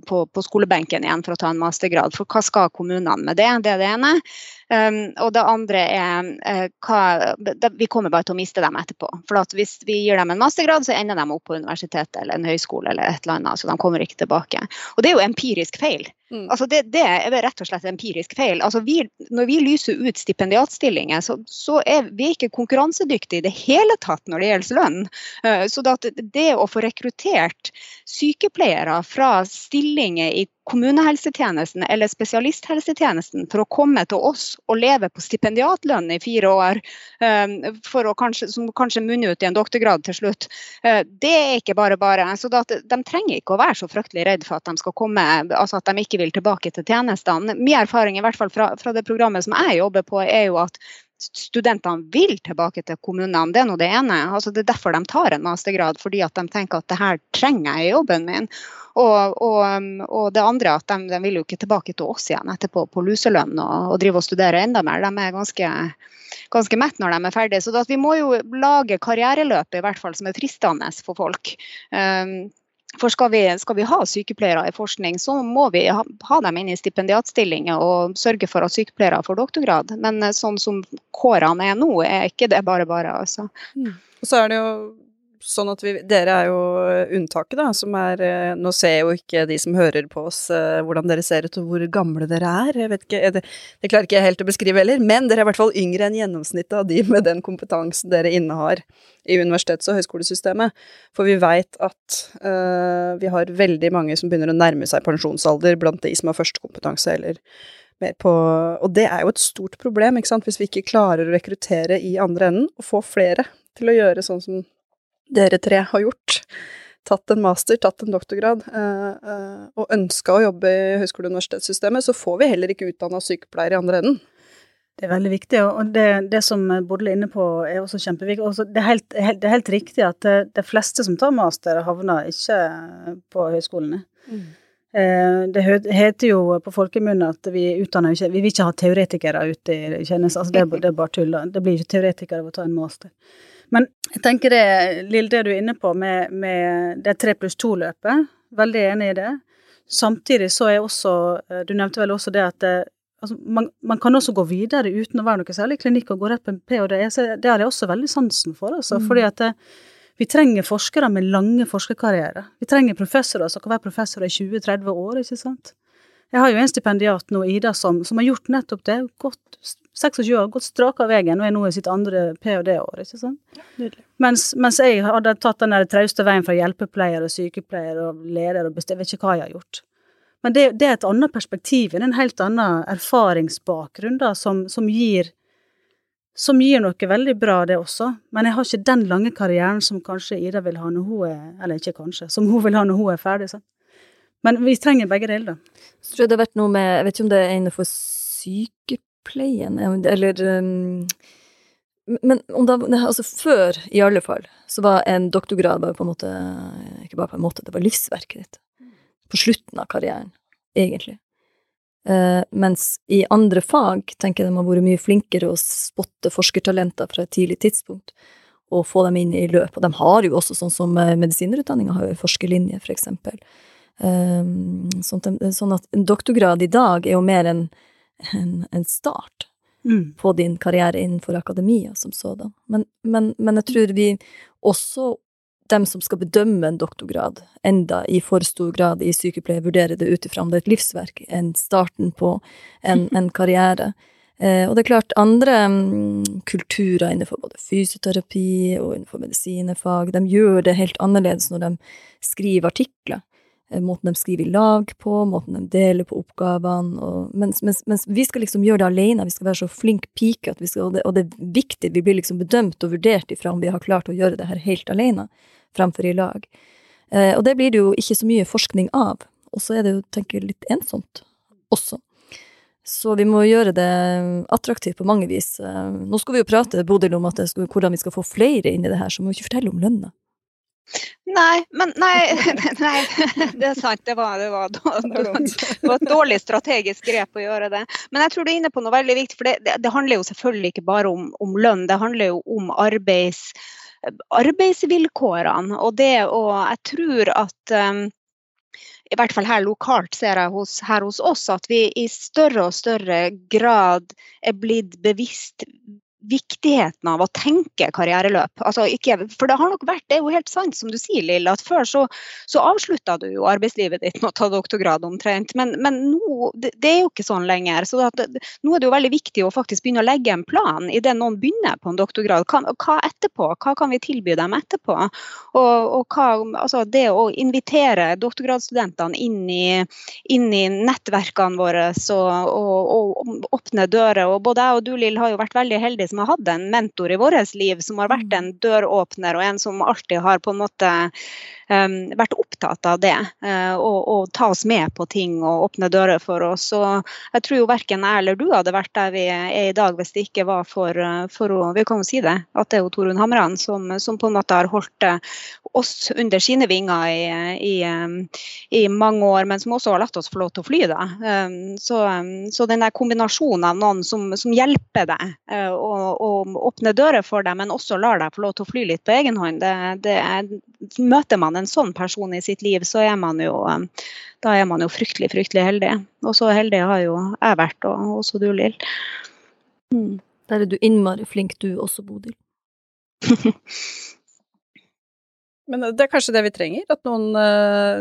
på, på skolebenken igjen for å ta en mastergrad. For hva skal kommunene med det? Det er det ene. Um, og det andre er uh, hva, det, Vi kommer bare til å miste dem etterpå. For hvis vi gir dem en mastergrad, så ender de opp på universitetet eller en høyskole eller et eller annet. Så de kommer ikke tilbake. Og det er jo empirisk feil. Mm. Altså det, det, er rett og slett empirisk feil. Altså vi, når vi lyser ut stipendiatstillinger, så, så, er vi ikke konkurransedyktige i det hele tatt når det gjelder lønn. Uh, så det å få rekruttert sykepleiere fra stillinger i kommunehelsetjenesten eller spesialisthelsetjenesten for å komme til oss og leve på stipendiatlønn i fire år, å kanskje, som kanskje munner ut i en doktorgrad til slutt, uh, det er ikke bare bare. Så de trenger ikke å være så fryktelig redd for at de skal komme, altså at de ikke vil tilbake til tjenestene. Min erfaring i hvert fall fra, fra det programmet som jeg jobber på, er jo at studentene vil tilbake til kommunene. Det er nå det ene. Altså, det er derfor de tar en mastergrad, fordi at de tenker at det her trenger jeg i jobben min. Og, og, og det andre at de, de, vil jo ikke tilbake til oss igjen etterpå på luselønn og, og drive og studere enda mer. De er ganske, ganske mett når de er ferdige. Så vi må jo lage karriereløpet i hvert fall som er fristende for folk. Um, for skal vi, skal vi, ha sykepleiere i forskning, så må vi ha, ha dem inn i stipendiatstillinger og sørge for at sykepleiere får doktorgrad. Men eh, sånn som kårene er nå, er ikke det bare bare. altså. Mm. Og så er det jo sånn at vi Dere er jo unntaket, da, som er eh, Nå ser jo ikke de som hører på oss eh, hvordan dere ser ut og hvor gamle dere er. Jeg vet ikke, det, det klarer ikke jeg helt å beskrive heller, men dere er i hvert fall yngre enn gjennomsnittet av de med den kompetansen dere innehar i universitets- og høyskolesystemet. For vi veit at uh, vi har veldig mange som begynner å nærme seg pensjonsalder blant de som har førstekompetanse eller mer på Og det er jo et stort problem, ikke sant, hvis vi ikke klarer å rekruttere i andre enden og få flere til å gjøre sånn som dere tre har gjort. Tatt en master, tatt en doktorgrad, eh, eh, og ønska å jobbe i høyskole- og universitetssystemet, så får vi heller ikke utdanna sykepleiere i andre enden. Det er veldig viktig, og det, det som Bodil er inne på er også kjempeviktig. Også det, er helt, det, er helt, riktig at det, de fleste som tar master, havner ikke på høyskolene. Mm. Det heter jo på folkemunne at vi utdanner ikke Vi vil ikke ha teoretikere ute i tjeneste. Altså det, det, er bare tull. Det blir ikke teoretikere av å ta en master. Men jeg tenker det, Lill, det du er inne på med, med det tre pluss to-løpet, veldig enig i det. Samtidig så er også eh, Du nevnte vel også det at det, eh, altså man, man, kan også gå videre uten å være noe særlig klinikk og gå rett på en ph.d. Det har jeg også veldig sansen for, altså. Mm. fordi at det, eh, vi trenger forskere med lange forskerkarrierer. Vi trenger professorer som kan være professorer i 20-30 år, ikke sant. Jeg har jo en stipendiat nå, Ida, som, som har gjort nettopp det. Gått 26 år, gått straka veien og er nå i sitt andre ph.d.-år. ikke sant? Ja, mens, mens, jeg hadde tatt den der trauste veien fra hjelpepleier og sykepleier og leder og bestemt, jeg vet ikke hva jeg har gjort. Men det, det, er et annet perspektiv, er en helt annen erfaringsbakgrunn da, som, som, gir som gir noe veldig bra, det også. Men jeg har ikke den lange karrieren som kanskje Ida vil ha når hun er Eller ikke kanskje, som hun vil ha når hun er ferdig. sant? Men vi trenger begge deler, da. Så tror jeg det har vært noe med Jeg vet ikke om det er innenfor sykepleien, eller um, Men om da, altså før, i alle fall, så var en doktorgrad bare på en måte Ikke bare på en måte, det var livsverket ditt. På slutten av karrieren, egentlig. Uh, mens i andre fag tenker jeg de har vært mye flinkere å spotte forskertalenter fra et tidlig tidspunkt og få dem inn i løp. Og de har jo også, sånn som medisinerutdanninga har jo forskerlinje, for eksempel. Um, sånn, at en doktorgrad i dag er jo mer en, en, en start mm. på din karriere innenfor akademia som sådan. Men, men, men, jeg tror vi også, dem som skal bedømme en doktorgrad, enda i for stor grad i sykepleie, vurderer det ut ifra om det er et livsverk enn starten på en, en karriere. Eh, og det er klart, andre um, kulturer innenfor både fysioterapi og innenfor medisinefag, de gjør det helt annerledes når de skriver artikler. Eh, måten de skriver i lag på, måten de deler på oppgavene, og, mens, mens, mens, vi skal liksom gjøre det alene, vi skal være så flink pike, og, det, og det er viktig, vi blir liksom bedømt og vurdert ifra om vi har klart å gjøre det her helt alene, fremfor i lag. Eh, og det blir det jo ikke så mye forskning av, og så er det jo, tenker jeg, litt ensomt også. Så vi må gjøre det attraktivt på mange vis. Eh, nå skal vi jo prate Bodil om skal, hvordan vi skal få flere inn i det her, så må vi ikke fortelle om lønna. Nei, men nei, nei, det er sant. Det var, det, var, det var, et dårlig strategisk grep å gjøre det. Men jeg tror du er inne på noe veldig viktig. For det, det handler jo selvfølgelig ikke bare om, om, lønn, det handler jo om arbeids, arbeidsvilkårene. Og det å Jeg tror at um, i hvert fall her lokalt ser jeg hos, her hos oss at vi i større og større grad er blitt bevisst viktigheten av å tenke karriereløp. Altså ikke, for det har nok vært, det er jo helt sant som du sier, Lill, at før så, så avslutta du jo arbeidslivet ditt med å ta doktorgrad omtrent. Men, men nå, det, det, er jo ikke sånn lenger. Så at, nå er det jo veldig viktig å faktisk begynne å legge en plan idet noen begynner på en doktorgrad. Hva, hva, etterpå? Hva kan vi tilby dem etterpå? Og, og hva, altså det å invitere doktorgradsstudentene inn i, inn i nettverkene våre og, og, og, åpne dører. Og både jeg og du, Lill, har jo vært veldig heldige som har hatt en mentor i vårt liv, som har vært mm. en døråpner og en som alltid har på en måte um, vært opptatt av det. Uh, og, og, ta oss med på ting og åpne dører for oss. Og jeg tror jo verken jeg eller du hadde vært der vi er i dag hvis det ikke var for, eh, for å Vi kan jo si det, at det er jo Torunn Hamran som, som, på en måte har holdt uh, oss under sine vinger i, i, i, mange år, men som også har latt oss få lov til å fly. Da. Um, så, um, så den der kombinasjonen av noen som, som hjelper deg uh, og og, åpne dører for deg, men også lar deg få lov til å fly litt på egen hånd. Det, det er, møter man en sånn person i sitt liv, så er man jo, da er man jo fryktelig, fryktelig heldig. Og så heldig har jo jeg vært, og også du, Lill. Mm. Der er du innmari flink du også, Bodil. Men det er kanskje det vi trenger, at noen uh,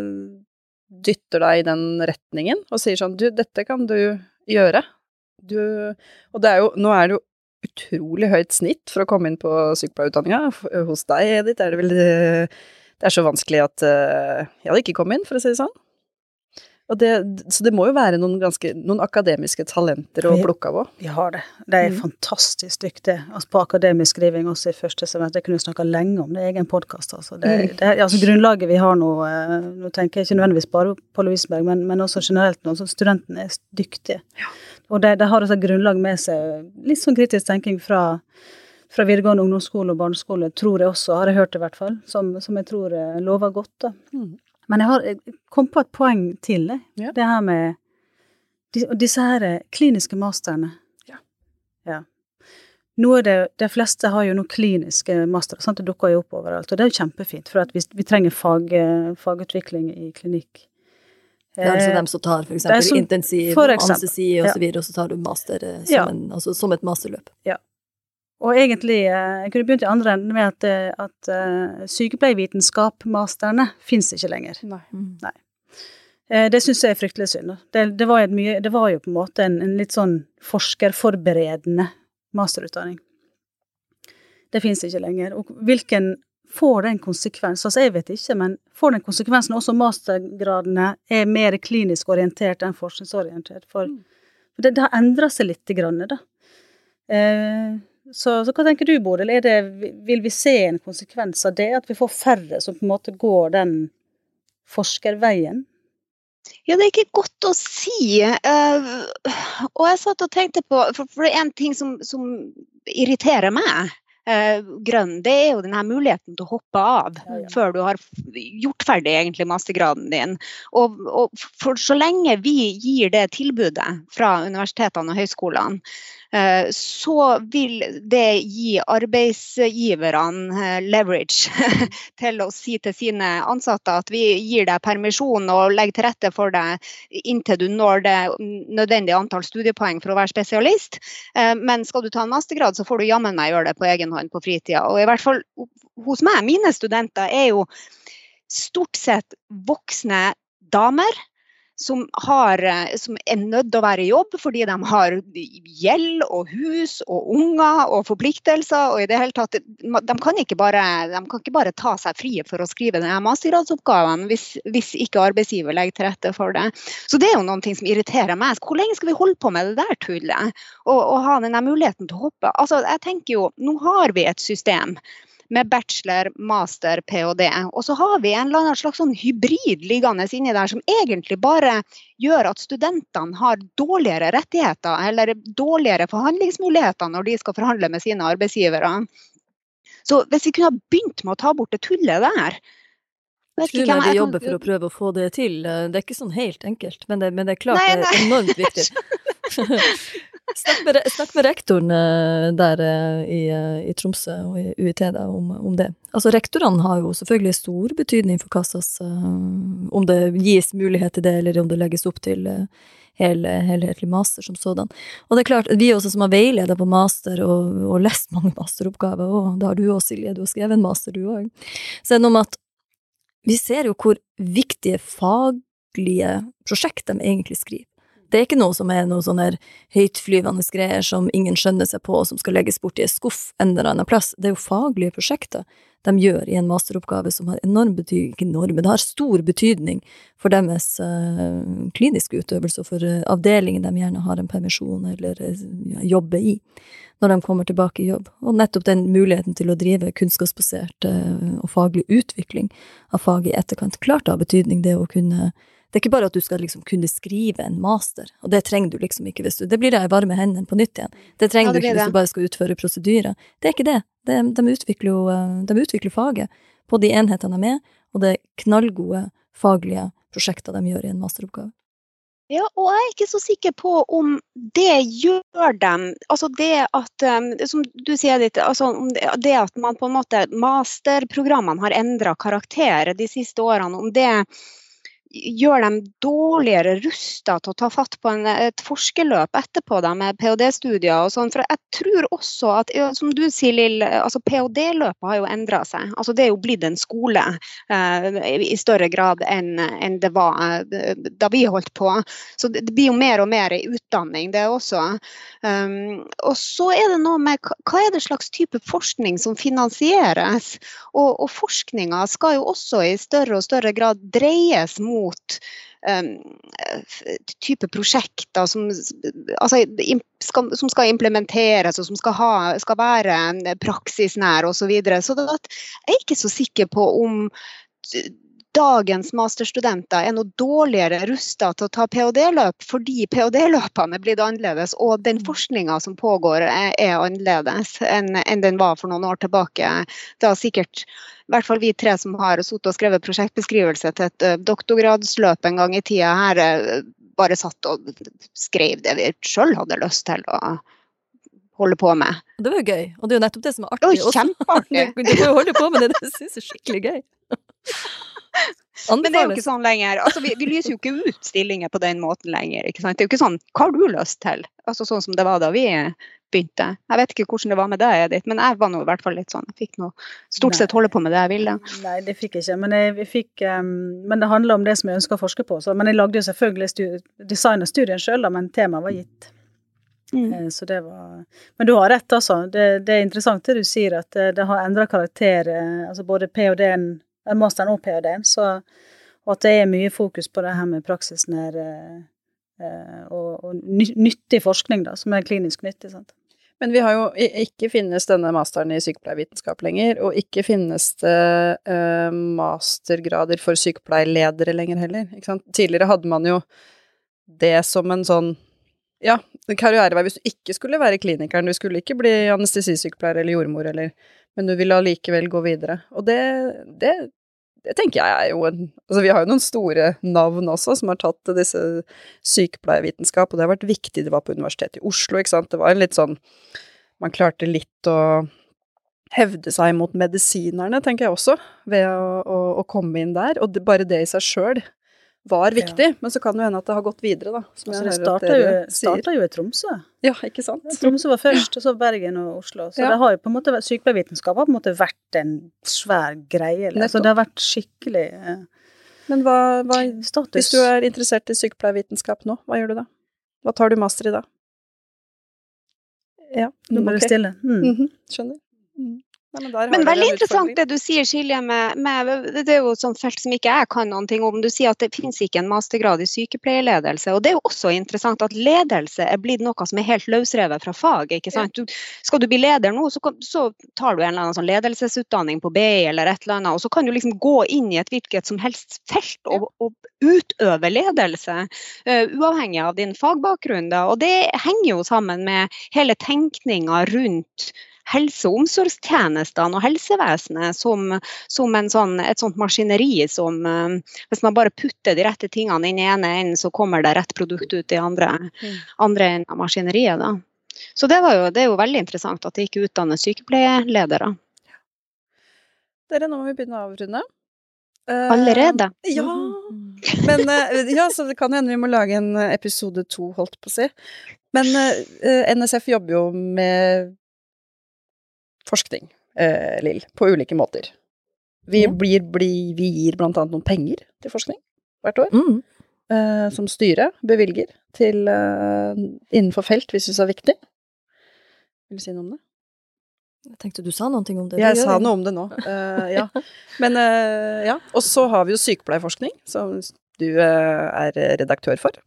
dytter deg i den retningen og sier sånn du, dette kan du gjøre. Du Og det er jo, nå er det jo utrolig høyt snitt for å komme inn på sykepleierutdanninga. Hos deg, Edith, er det vel Det er så vanskelig at uh, jeg hadde ikke kommet inn, for å si det sånn. Det, så det må jo være noen, ganske, noen akademiske talenter å plukke av òg. Vi har det. De er mm. fantastisk dyktige altså på akademisk skriving også i første semester. Jeg kunne snakka lenge om det, er egen podkast. Altså. Det, mm. altså grunnlaget vi har nå, eh, nå tenker jeg ikke nødvendigvis bare på Lovisenberg, men, men, også generelt nå, så studentene er dyktige. Ja. Og de, de har et grunnlag med seg, litt sånn kritisk tenking fra, fra videregående ungdomsskole og barneskole, tror jeg også, har jeg hørt i hvert fall, som, som jeg tror eh, lover godt. da. Mm. Men jeg har kom på et poeng til, det. Ja. Det her med disse her eh, kliniske masterne. Ja. ja. Nå er det, De fleste har jo noen kliniske mastere, sant? det dukker jo opp overalt. Og det er jo kjempefint, for vi, vi, trenger fag, fagutvikling i klinikk. Er altså dem som tar for eksempel som, intensiv, for eksempel, anestesi og så videre, og så tar du master eh, som, ja. en, altså, som et masterløp. Ja. Og egentlig, eh, jeg kunne begynt i andre enden med at, eh, at uh, sykepleievitenskap-masterne fins ikke lenger. Nei. Mm. Nei. Det syns jeg er fryktelig synd. Det, det, var mye, det, var jo på en måte en, en litt sånn forskerforberedende masterutdanning. Det fins ikke lenger. Og hvilken Får det en konsekvens? Altså, jeg vet ikke, men får den konsekvensen også mastergradene er mer klinisk orientert enn forskningsorientert? For, mm. det, det, har endra seg lite grann, da. Eh, så, så, hva tenker du, Bodil? Det, vil vi se en konsekvens av det? At vi får færre som på en måte går den forskerveien? Ja, det er ikke godt å si. Uh, og jeg satt og tenkte på For, for det er en ting som, som irriterer meg. Uh, grønn, det er jo denne muligheten til å hoppe av ja, ja. før du har gjort ferdig egentlig mastergraden din. Og, og, for så lenge vi gir det tilbudet fra universitetene og høyskolene, Eh, så vil det gi arbeidsgiverne eh, leverage til å si til sine ansatte at vi gir deg permisjon og legger til rette for deg inntil du når det nødvendige antall studiepoeng for å være spesialist. Eh, men skal du ta en mastergrad, så får du jammen meg gjøre det på egen hånd på fritida. Og i hvert fall hos meg, mine studenter er jo stort sett voksne damer som, har, eh, som, er nødt til å være i jobb fordi de har gjeld og hus og unger og forpliktelser. og i det hele tatt, De kan ikke bare, kan ikke bare ta seg fri for å skrive denne mastergradsoppgaven hvis, hvis, ikke arbeidsgiver legger til rette for det. Så det er jo noe som irriterer meg. Hvor lenge skal vi holde på med det der tullet? Og, og ha denne muligheten til å hoppe? Altså, jeg tenker jo, Nå har vi et system med bachelor, master, ph.d. Og så har vi en eller annen slags sånn hybrid liggende inni der som egentlig bare gjør at studentene har dårligere rettigheter eller dårligere forhandlingsmuligheter når de skal forhandle med sine arbeidsgivere. Så hvis vi kunne ha begynt med å ta bort det tullet der jeg tror meg de jobber for å prøve å få det til. Det er ikke sånn helt enkelt, men det, men det er klart nei, nei. det er enormt viktig. Snakk med, snakk med rektoren eh, der eh, i, eh, i, Tromsø og i UiT da, om, om, det. Altså Rektorene har jo selvfølgelig stor betydning for hva slags Om det gis mulighet til det, eller om det legges opp til hel, helhetlig master som sådan. Og det er klart, vi også som har veileder på master og, og lest mange masteroppgaver, og det har du òg, Silje, du har skrevet en master, du òg, så er det noe med at vi ser jo hvor viktige faglige prosjekt de egentlig skriver. Det er ikke noe som er noe sånne høytflyvende greier som ingen skjønner seg på, og som skal legges bort i en skuff en eller annen plass. Det er jo faglige prosjekter de gjør i en masteroppgave som har enorm betydning, ikke enorm, men det har stor betydning for deres uh, kliniske utøvelse og for uh, avdelingen de gjerne har en permisjon eller uh, jobber i når de kommer tilbake i jobb. Og nettopp den muligheten til å drive kunnskapsbasert og faglig utvikling av faget i etterkant. Klart har betydning, det å kunne det er ikke bare at du skal liksom kunne skrive en master, og det trenger du liksom ikke hvis du Det blir deg varme hendene på nytt igjen. Det trenger ja, det du ikke hvis du bare skal utføre prosedyrer. Det er ikke det. De, de, utvikler jo eh, de utvikler faget på de enhetene de er med, og det er knallgode faglige prosjekter de gjør i en masteroppgave. Ja, og jeg er ikke så sikker på om det gjør dem Altså det at um, Som du sier litt, altså det at man på en måte Masterprogrammene har endra karakter de siste årene, om det gjør dem dårligere rusta til å ta fatt på en, et forskerløp etterpå da, med ph.d.-studier og sånn. For jeg tror også at, som du sier Lill, altså ph.d.-løpet har jo endra seg. Altså det er jo blitt en skole eh, i større grad enn, en det var eh, da vi holdt på. Så det, blir jo mer og mer utdanning, det også. Um, og så er det noe med hva er det slags type forskning som finansieres? Og, og forskninga skal jo også i større og større grad dreies mot um, type prosjekter som, altså, skal, som, skal, implementeres og som skal, ha, skal være praksisnær osv. Så, videre. så jeg er ikke så sikker på om dagens masterstudenter er noe dårligere rusta til å ta ph.d.-løp fordi ph.d.-løpene er blitt annerledes, og den mm. forskninga som pågår er, er annerledes enn, enn, den var for noen år tilbake. Har sikkert i hvert fall vi tre som har sittet og skrevet prosjektbeskrivelse til et uh, doktorgradsløp en gang i tida, her uh, bare satt og skrev det vi sjøl hadde lyst til å holde på med. Det var jo gøy, og det er jo nettopp det som er artig. Det var kjempeartig. du får jo holde på med det du syns er skikkelig gøy. Men det er jo ikke sånn lenger. Altså, vi, vi, lyser jo ikke ut stillinger på den måten lenger. Det er jo ikke sånn Hva har du lyst til? Altså Sånn som det var da vi begynte. Jeg vet ikke hvordan det var med deg, Edith, men jeg var nå i hvert fall litt sånn. Jeg fikk nå stort sett holde på med det jeg ville. Nei, det fikk jeg ikke. Men, jeg, fikk, um, men det handler om det som jeg ønsker å forske på. Så, men jeg lagde jo selvfølgelig design designa studien sjøl, men temaet var gitt. Mm. Eh, så det var Men du har rett, altså. Det, det er interessant det du sier, at det, det har endra karakter. Eh, altså både ph.d.-en og ph.d.-en. Og at det er mye fokus på det her med praksisnær eh, og, og nyttig forskning, da, som er klinisk nyttig. sant? Men vi har jo ikke finnes denne masteren i sykepleiervitenskap lenger, og ikke finnes det eh, mastergrader for sykepleierledere lenger heller. Tidligere hadde man jo det som en sånn ja, karrierevei hvis du ikke skulle være klinikeren, du skulle ikke bli anestesisykepleier eller jordmor eller men du vil allikevel gå videre. Og det, det, det, tenker jeg er jo en Altså, vi har jo noen store navn også som har tatt disse sykepleiervitenskap, og det har vært viktig. Det var på Universitetet i Oslo, ikke sant. Det var en litt sånn Man klarte litt å hevde seg mot medisinerne, tenker jeg også, ved å, å, å komme inn der. Og det, bare det i seg sjøl var viktig, ja. men så kan det hende at det har gått videre, da. Som altså, det starta jo, starta jo i Tromsø. Ja, ikke sant. Tromsø var først, og så Bergen og Oslo. Så ja. det har jo på en måte sykepleiervitenskap har på en måte vært en svær greie. Så det har vært skikkelig eh, Men hva, hva Hvis du er interessert i sykepleiervitenskap nå, hva gjør du da? Hva tar du master i da? Ja, nå ble det stille. Mm. Mm -hmm. Skjønner. Mm. Nei, men, men veldig interessant det du sier, Silje, med, med, Det er jo et sånt felt som ikke jeg kan noen ting om. Du sier at det finnes ikke en mastergrad i sykepleierledelse. Og det er jo også interessant at ledelse er blitt noe som er helt løsrevet fra faget. ikke sant? Du, skal du bli leder nå, så, så, tar du en eller annen sånn ledelsesutdanning på BI eller et eller annet, og så kan du liksom gå inn i et hvilket som helst felt og, og utøve ledelse. Uh, uavhengig av din fagbakgrunn. Da. Og det henger jo sammen med hele tenkninga rundt helse- og omsorgstjenestene og helsevesenet som, som sånn, et sånt maskineri som uh, Hvis man bare putter de rette tingene inn i ene enden, så kommer det rett produkt ut i andre, mm. andre enden av maskineriet. Da. Så det, jo, det, er jo veldig interessant at det ikke utdannes sykepleierledere. Dere, nå må vi begynne å avrunde. Uh, Allerede? Ja. Men uh, ja, så det kan hende vi må lage en episode to, holdt på å si. Men uh, NSF jobber jo med forskning, eh, Lill, på ulike måter. Vi, blir, blir, vi gir blant annet noen penger til forskning hvert år. Mm. Eh, som styret bevilger til eh, innenfor felt vi syns er viktig. Vil du si noe om det? Jeg tenkte du sa noe om det. Jeg sa noe om det nå, uh, ja. Men uh, ja. Og så har vi jo sykepleierforskning, som du uh, er redaktør for.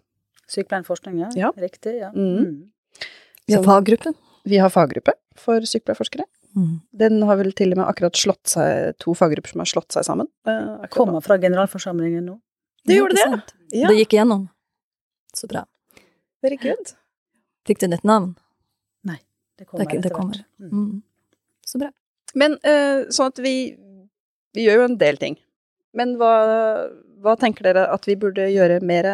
Sykepleierforskning, ja. ja. Riktig, ja. Mm. Mm. Vi har faggruppen. Vi har faggruppe for sykepleierforskere. Mm. Den har vel til og med akkurat slått seg, to faggrupper som har slått seg sammen. Eh, Kommer fra generalforsamlingen nå. Det gjorde det, ja. Det gikk igjennom. Så bra. Very good. Fikk den et navn? Nei, det kommer det, det kommer. Mm. Mm. Så bra. Men uh, sånn at vi, vi gjør jo en del ting. Men hva, hva tenker dere at vi burde gjøre mer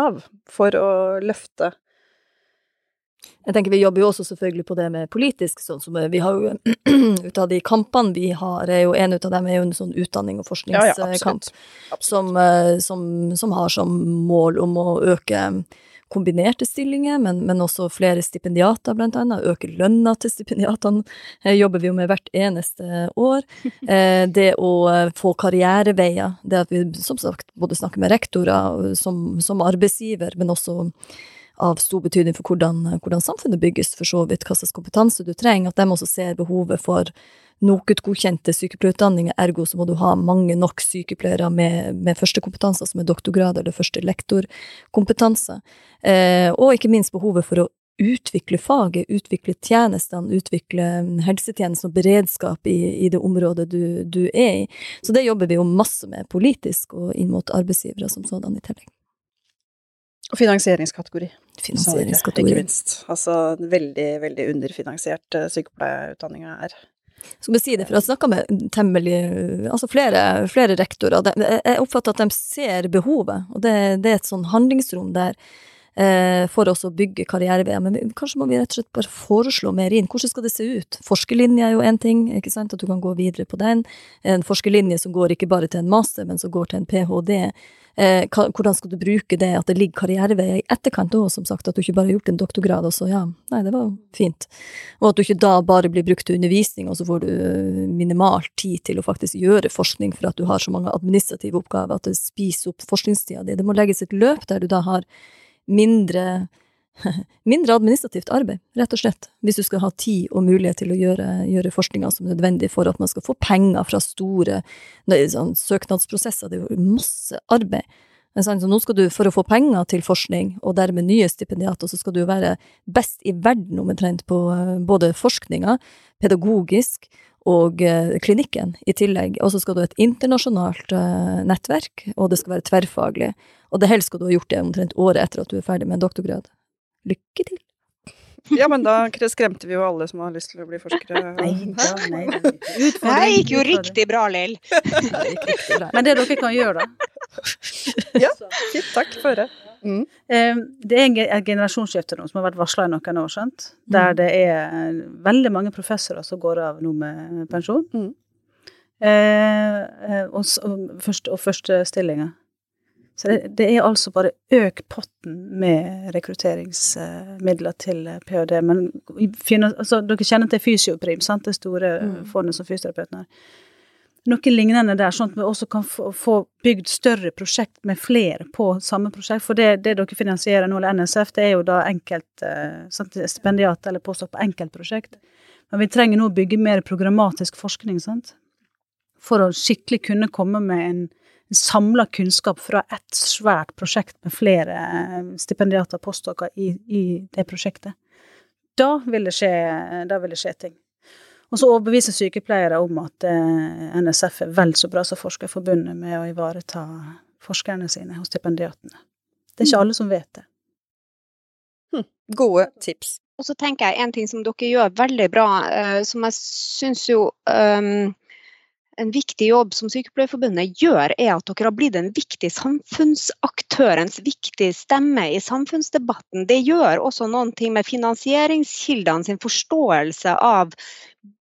av for å løfte Jeg tenker Vi jobber jo også selvfølgelig på det med politisk. sånn som Vi har jo Ut av de kampene vi har, er jo en ut av dem er jo en sånn utdanning- og forskningskamp. Ja, ja, som, Absolutt. som, som, har som mål om å øke kombinerte stillinger, men, men også flere stipendiater, blant annet. Øke lønna til stipendiatene eh, jobber vi jo med hvert eneste år. Eh, det å få karriereveier, det at vi som sagt både snakker med rektorer som, som arbeidsgiver, men også av stor betydning for hvordan, hvordan, samfunnet bygges, for så vidt hva slags kompetanse du trenger, at de også ser behovet for NOKUT-godkjente sykepleierutdanninger, ergo så må du ha mange nok sykepleiere med, med førstekompetanse, som er doktorgrad eller første lektorkompetanse, eh, og ikke minst behovet for å utvikle faget, utvikle tjenestene, utvikle helsetjenesten og beredskap i, i det området du, du, er i. Så det jobber vi jo masse med politisk og inn mot arbeidsgivere som sådan i tillegg. Og finansieringskategori. Finansieringskategori. Ikke minst. Altså veldig, veldig underfinansiert uh, sykepleierutdanninga er. Skal vi si det, for jeg snakka med temmelig Altså flere, flere rektorer. Jeg oppfatter at de ser behovet, og det, det er et sånn handlingsrom der eh, for oss å bygge karriereveier. Men kanskje må vi rett og slett bare foreslå mer inn. Hvordan skal det se ut? Forskerlinje er jo én ting, ikke sant, at du kan gå videre på den. En forskerlinje som går ikke bare til en master, men som går til en ph.d. Eh, hvordan skal du bruke det, at det ligger karriereveier i etterkant òg, som sagt, at du ikke bare har gjort en doktorgrad, og så ja, nei, det var fint. Og at du ikke da bare blir brukt til undervisning, og så får du eh, minimalt tid til å faktisk gjøre forskning for at du har så mange administrative oppgaver at det spiser opp forskningstida di. Det må legges et løp der du da har mindre mindre administrativt arbeid, rett og slett, hvis du skal ha tid og mulighet til å gjøre, gjøre forskninga som nødvendig for at man skal få penger fra store sånn, søknadsprosesser. Det er jo masse arbeid. Så nå skal du, For å få penger til forskning, og dermed nye stipendiater, så skal du være best i verden omtrent på eh, både forskninga, pedagogisk og eh, klinikken i tillegg. Og så skal du ha et internasjonalt uh, nettverk, og det skal være tverrfaglig. Og det helst skal du ha gjort det omtrent året etter at du er ferdig med en doktorgrad. Lykke til! Ja, men da skremte vi jo alle som har lyst til å bli forskere. Nei. Det gikk jo riktig bra, Lill. men det dere kan gjøre, da Ja, fint. Takk for det. Mm. Det er et generasjonsskifte nå som har vært varsla i noen år, skjønt. Der mm. det er veldig mange professorer som går av nå med pensjon. Mm. Eh, eh og, og, første, og førstestillinger. Så det, det, er altså bare øk potten med rekrutteringsmidler til ph.d. Men altså, dere kjenner til Fysioprim, sant? det store mm. fondet som fysioterapeutene har noe lignende der, sånn at vi også kan få, få bygd større prosjekt med flere på samme prosjekt. For det, det dere finansierer nå, eller NSF, det er jo da enkelt eh, stipendiat eller påstått på enkeltprosjekt. Men vi trenger nå å bygge mer programmatisk forskning, sant. For å skikkelig kunne komme med en samla kunnskap fra ett svært prosjekt med flere eh, stipendiater og postdokker i, i, det prosjektet. Da vil det skje, da vil det skje ting. Og så overbeviser sykepleiere om at eh, NSF er vel så bra som Forskerforbundet med å ivareta forskerne sine og stipendiatene. Det er ikke alle som vet det. Hm. Gode tips. Og så tenker jeg en ting som dere gjør veldig bra, uh, som jeg syns jo um, en viktig jobb som Sykepleierforbundet gjør, er at dere har blitt en viktig samfunnsaktør, en viktig stemme i samfunnsdebatten. Det gjør også noen ting med finansieringskildene sin forståelse av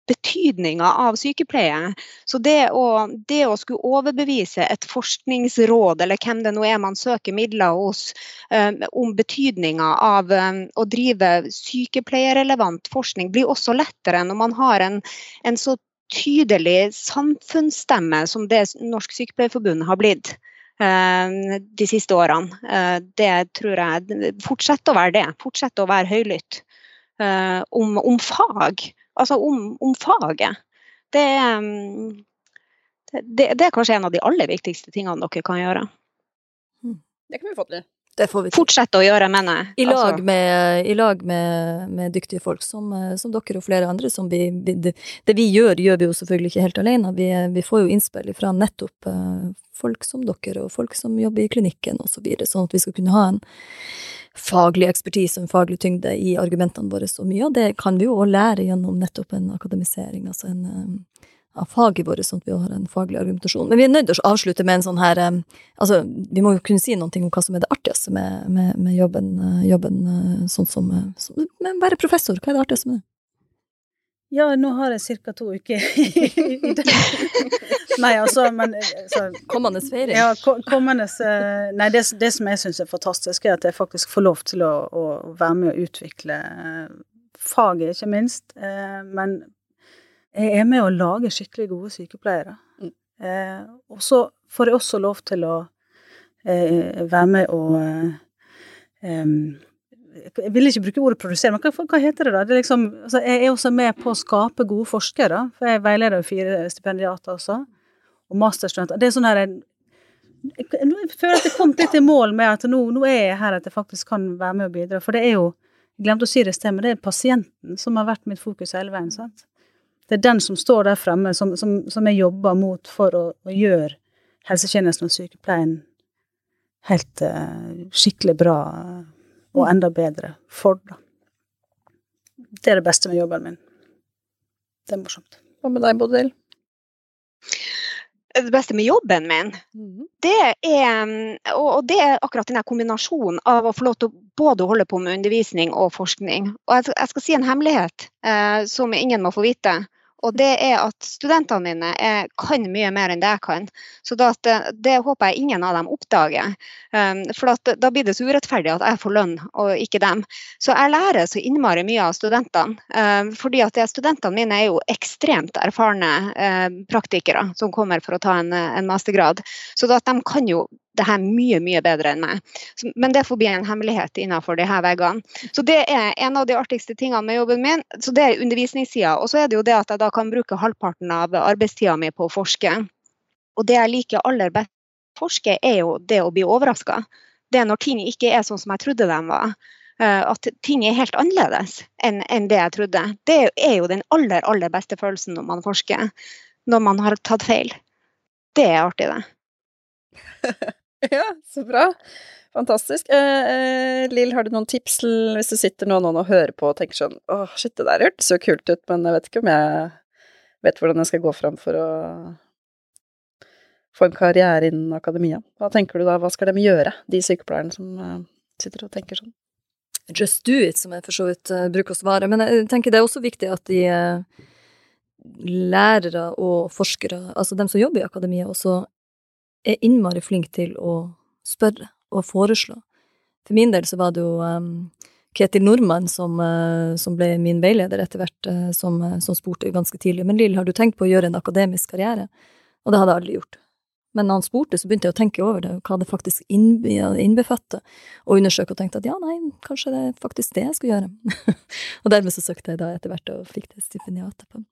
betydninga av sykepleie. Så det å, det å, skulle overbevise et forskningsråd, eller hvem det nå er man søker midler hos, um, om betydninga av um, å drive sykepleierrelevant forskning, blir også lettere når man har en, en så tydelig samfunnsstemme som det Norsk Sykepleierforbund har blitt de siste årene. Det tror jeg fortsetter å være det. Fortsetter å være høylytt om, om fag altså om, om faget. Det, det, det, er kanskje en av de aller viktigste tingene dere kan gjøre. Hmm. Det kan vi få til. Det får vi til. Fortsette å gjøre, mener jeg. I lag, altså. med, i lag med, med, dyktige folk som, som, dere og flere andre. Som vi, vi, det, det, vi gjør, gjør vi jo selvfølgelig ikke helt alene. Vi, vi får jo innspill fra nettopp uh, folk som dere, og folk som jobber i klinikken osv., så videre, sånn at vi skal kunne ha en faglig ekspertise og en faglig tyngde i argumentene våre. Så mye av det kan vi jo òg lære gjennom nettopp en akademisering, altså en, eh, av faget vårt, sånn at vi har en faglig argumentasjon. Men vi er nødt til å avslutte med en sånn her Altså, vi må jo kunne si noe om hva som er det artigste med, med, med jobben, uh, jobben uh, sånn som, som Med å være professor, hva er det artigste med det? Ja, nå har jeg ca. to uker i det. Nei, altså, men så, Kommende feiring? Ja, kommende Nei, det, det som jeg syns er fantastisk, er at jeg faktisk får lov til å, å være med og utvikle faget, ikke minst. Men jeg er med å lage skikkelig gode sykepleiere. Mm. Eh, og så får jeg også lov til å eh, være med og eh, Jeg vil ikke bruke ordet produsere, men hva, hva heter det da? Det liksom, altså, jeg er også med på å skape gode forskere, for jeg veileder jo fire stipendiater også, og masterstudenter. Det er sånn her jeg, jeg føler at jeg kom litt i mål med at nå, nå, er jeg her at jeg faktisk kan være med og bidra. For det er jo Jeg glemte å si det i sted, men det er pasienten som har vært mitt fokus hele veien. sant? Det er den som står der fremme, som, som, som jeg jobber mot for å, å gjøre helsetjenesten og sykepleien helt uh, skikkelig bra og mm. enda bedre for, da. Det er det beste med jobben min. Det er morsomt. Hva med deg, Bodil? det beste med jobben min, mm. det er Og det er akkurat denne kombinasjonen av å få lov til å både holde på med undervisning og forskning. Og jeg skal si en hemmelighet eh, som ingen må få vite. Og det er at studentene mine er, kan mye mer enn det jeg kan. Så det, det, håper jeg ingen av dem oppdager. Um, for da blir det så urettferdig at jeg får lønn og ikke dem. Så jeg lærer så innmari mye av studentene. Um, fordi at studentene mine er jo ekstremt erfarne um, praktikere som kommer for å ta en, en mastergrad. Så de kan jo det her mye, mye bedre enn meg. Men det får bli en hemmelighet innenfor de her veggene. Så det er en av de artigste tingene med jobben min. Så det er undervisningssida. Og så er det jo det at jeg da kan bruke halvparten av arbeidstida mi på å forske. Og det jeg liker aller best å forske, er jo det å bli overraska. Det er når ting ikke er sånn som jeg trodde de var. Eh, at ting er helt annerledes enn det jeg trodde. Det er jo den aller, aller beste følelsen når man forsker. Når man har tatt feil. Det er artig, det. Ja, så bra. Fantastisk. Eh, eh, Lill, har du noen tips hvis det sitter noen, noen og hører på og tenker sånn åh, shit, det der hørtes så kult ut, men jeg vet ikke om jeg vet hvordan jeg skal gå fram for å få en karriere innen akademia. Hva tenker du da, hva skal de gjøre, de sykepleierne som uh, sitter og tenker sånn? Just do it, som jeg for så vidt uh, bruker å svare. Men jeg tenker det er også viktig at de lærere og forskere, altså dem som jobber i akademia, også er innmari flink til å spørre og foreslå. For min del så var det jo um, Ketil Nordmann som, uh, som, ble min veileder etter hvert, uh, som, uh, som, spurte ganske tidlig men Lill, har du tenkt på å gjøre en akademisk karriere? Og det hadde jeg aldri gjort. Men når han spurte, så begynte jeg å tenke over det, hva det faktisk innbefatter, og undersøke og tenkte at ja, nei, kanskje det er faktisk det jeg skal gjøre. og dermed så søkte jeg da etter hvert og fikk det stipendiatet på.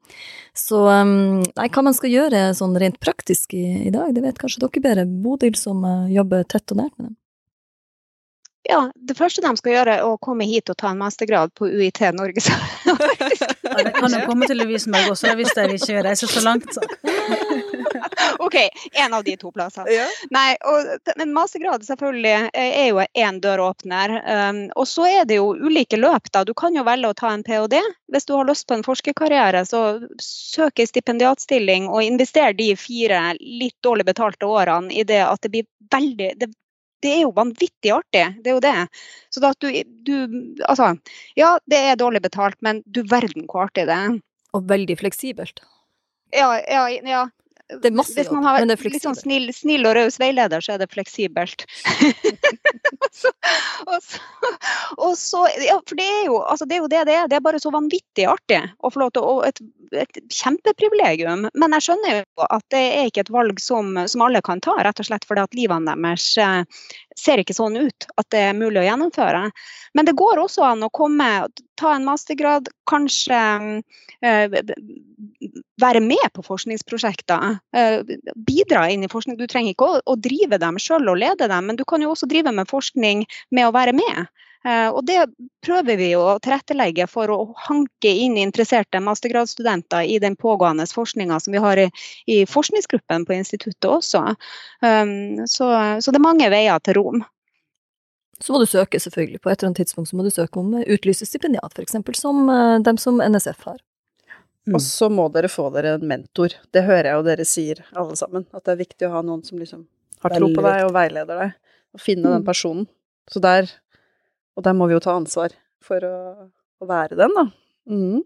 Så um, nei, hva man skal gjøre sånn rent praktisk i, i dag, det vet kanskje dere bedre, Bodil som uh, jobber tett og nært med dem. Ja, det første de skal gjøre, er å komme hit og ta en mastergrad på UiT Norge. ja, det kan jo komme til Lovisenberg også, hvis jeg ikke reiser så langt. Så. OK, én av de to plassene. Ja. Nei, og en mastergrad selvfølgelig er jo én døråpner. Um, og så er det jo ulike løp, da. Du kan jo velge å ta en ph.d. Hvis du har lyst på en forskerkarriere, så søk en stipendiatstilling og invester de fire litt dårlig betalte årene i det at det blir veldig det det er jo vanvittig artig. Det er jo det. Så da at du, du Altså, ja, det er dårlig betalt, men du verden hvor artig det er. Og veldig fleksibelt. Ja, ja, ja. Det er masse Hvis man har litt sånn snill, snill, og raus veileder, så er det fleksibelt. så, og så, og så, ja, for det er, jo, altså det er jo det det er. Det er bare så vanvittig artig å få lov til å et, et kjempeprivilegium. Men jeg skjønner jo at det er ikke et valg som, som alle kan ta, rett og slett fordi at livene deres eh, ser ikke sånn ut at det er mulig å gjennomføre. Men det går også an å komme, ta en mastergrad, kanskje eh, være med på forskningsprosjekter. Eh, bidra inn i forskning. Du trenger ikke å, drive dem sjøl og lede dem, men du kan jo også drive med forskning med å være med. Eh, og det prøver vi å tilrettelegge for å hanke inn interesserte mastergradsstudenter i den pågående forskninga som vi har i, i, forskningsgruppen på instituttet også. Um, så, så, det er mange veier til rom. Så må du søke, selvfølgelig. På et eller annet tidspunkt så må du søke om utlyse stipendiat, f.eks. som uh, dem som NSF har. Og så må dere få dere en mentor. Det hører jeg jo dere sier, alle sammen. At det er viktig å ha noen som liksom har tro på deg og veileder deg. Og finne den Mm. personen. Så der Og der må vi jo ta ansvar for å, å være den, da. Mm.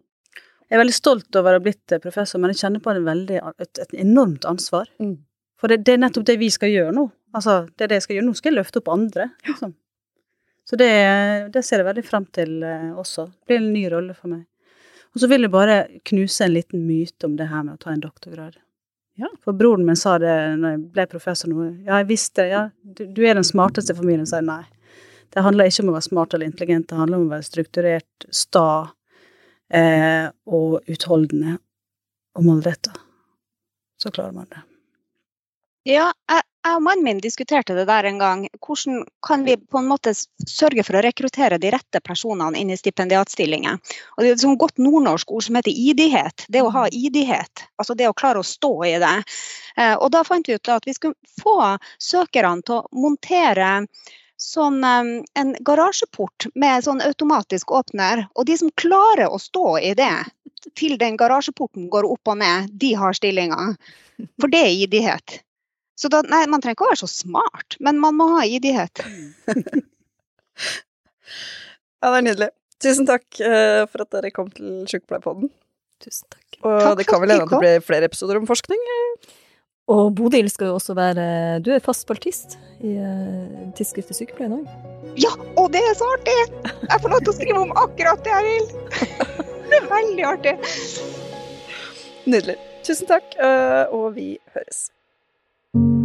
Jeg er veldig stolt over å ha blitt eh, professor, men jeg kjenner på en veldig, et, et enormt ansvar. Mm. For det, det er nettopp det vi skal gjøre nå. Altså, det er det jeg skal gjøre. Nå skal jeg løfte opp andre. Liksom. Så det, det ser jeg veldig frem til eh, også. Det blir en ny rolle for meg. Og så vil jeg bare knuse en liten myte om det her med å ta en doktorgrad. Ja. For broren min sa det når jeg ble professor nå. Ja, jeg visste det. Ja, du, du er den smarteste i familien. Så jeg nei. Det handler ikke om å være smart eller intelligent, det handler om å være strukturert, sta eh, og utholdende og målretta. Så klarer man det. Ja, jeg, jeg og mannen min diskuterte det der en gang. Hvordan kan vi på en måte sørge for å rekruttere de rette personene inn i stipendiatstillinger? Og Det er et sånt godt nordnorsk ord som heter idighet. Det å ha idighet. Altså det å klare å stå i det. Eh, Og da fant vi ut at vi skulle få søkerne til å montere sånn eh, en garasjeport med sånn automatisk åpner. Og de som klarer å stå i det til den garasjeporten går opp og ned, de har stillinga. For det er idighet. Så da, nei, man trenger ikke å være så smart, men man må ha idighet. Ja, det er nydelig. Tusen takk uh, for at dere kom til Sjukepleierpodden. Tusen takk. Og Takk det kan vel hende at det blir flere episoder om forskning? Og Bodil skal jo også være Du er fast spaltist i uh, Tidsskriftet Sykepleien òg. Ja, og det er så artig! Jeg får lov til å skrive om akkurat det jeg vil. Det er veldig artig. Nydelig. Tusen takk, uh, og vi høres. thank you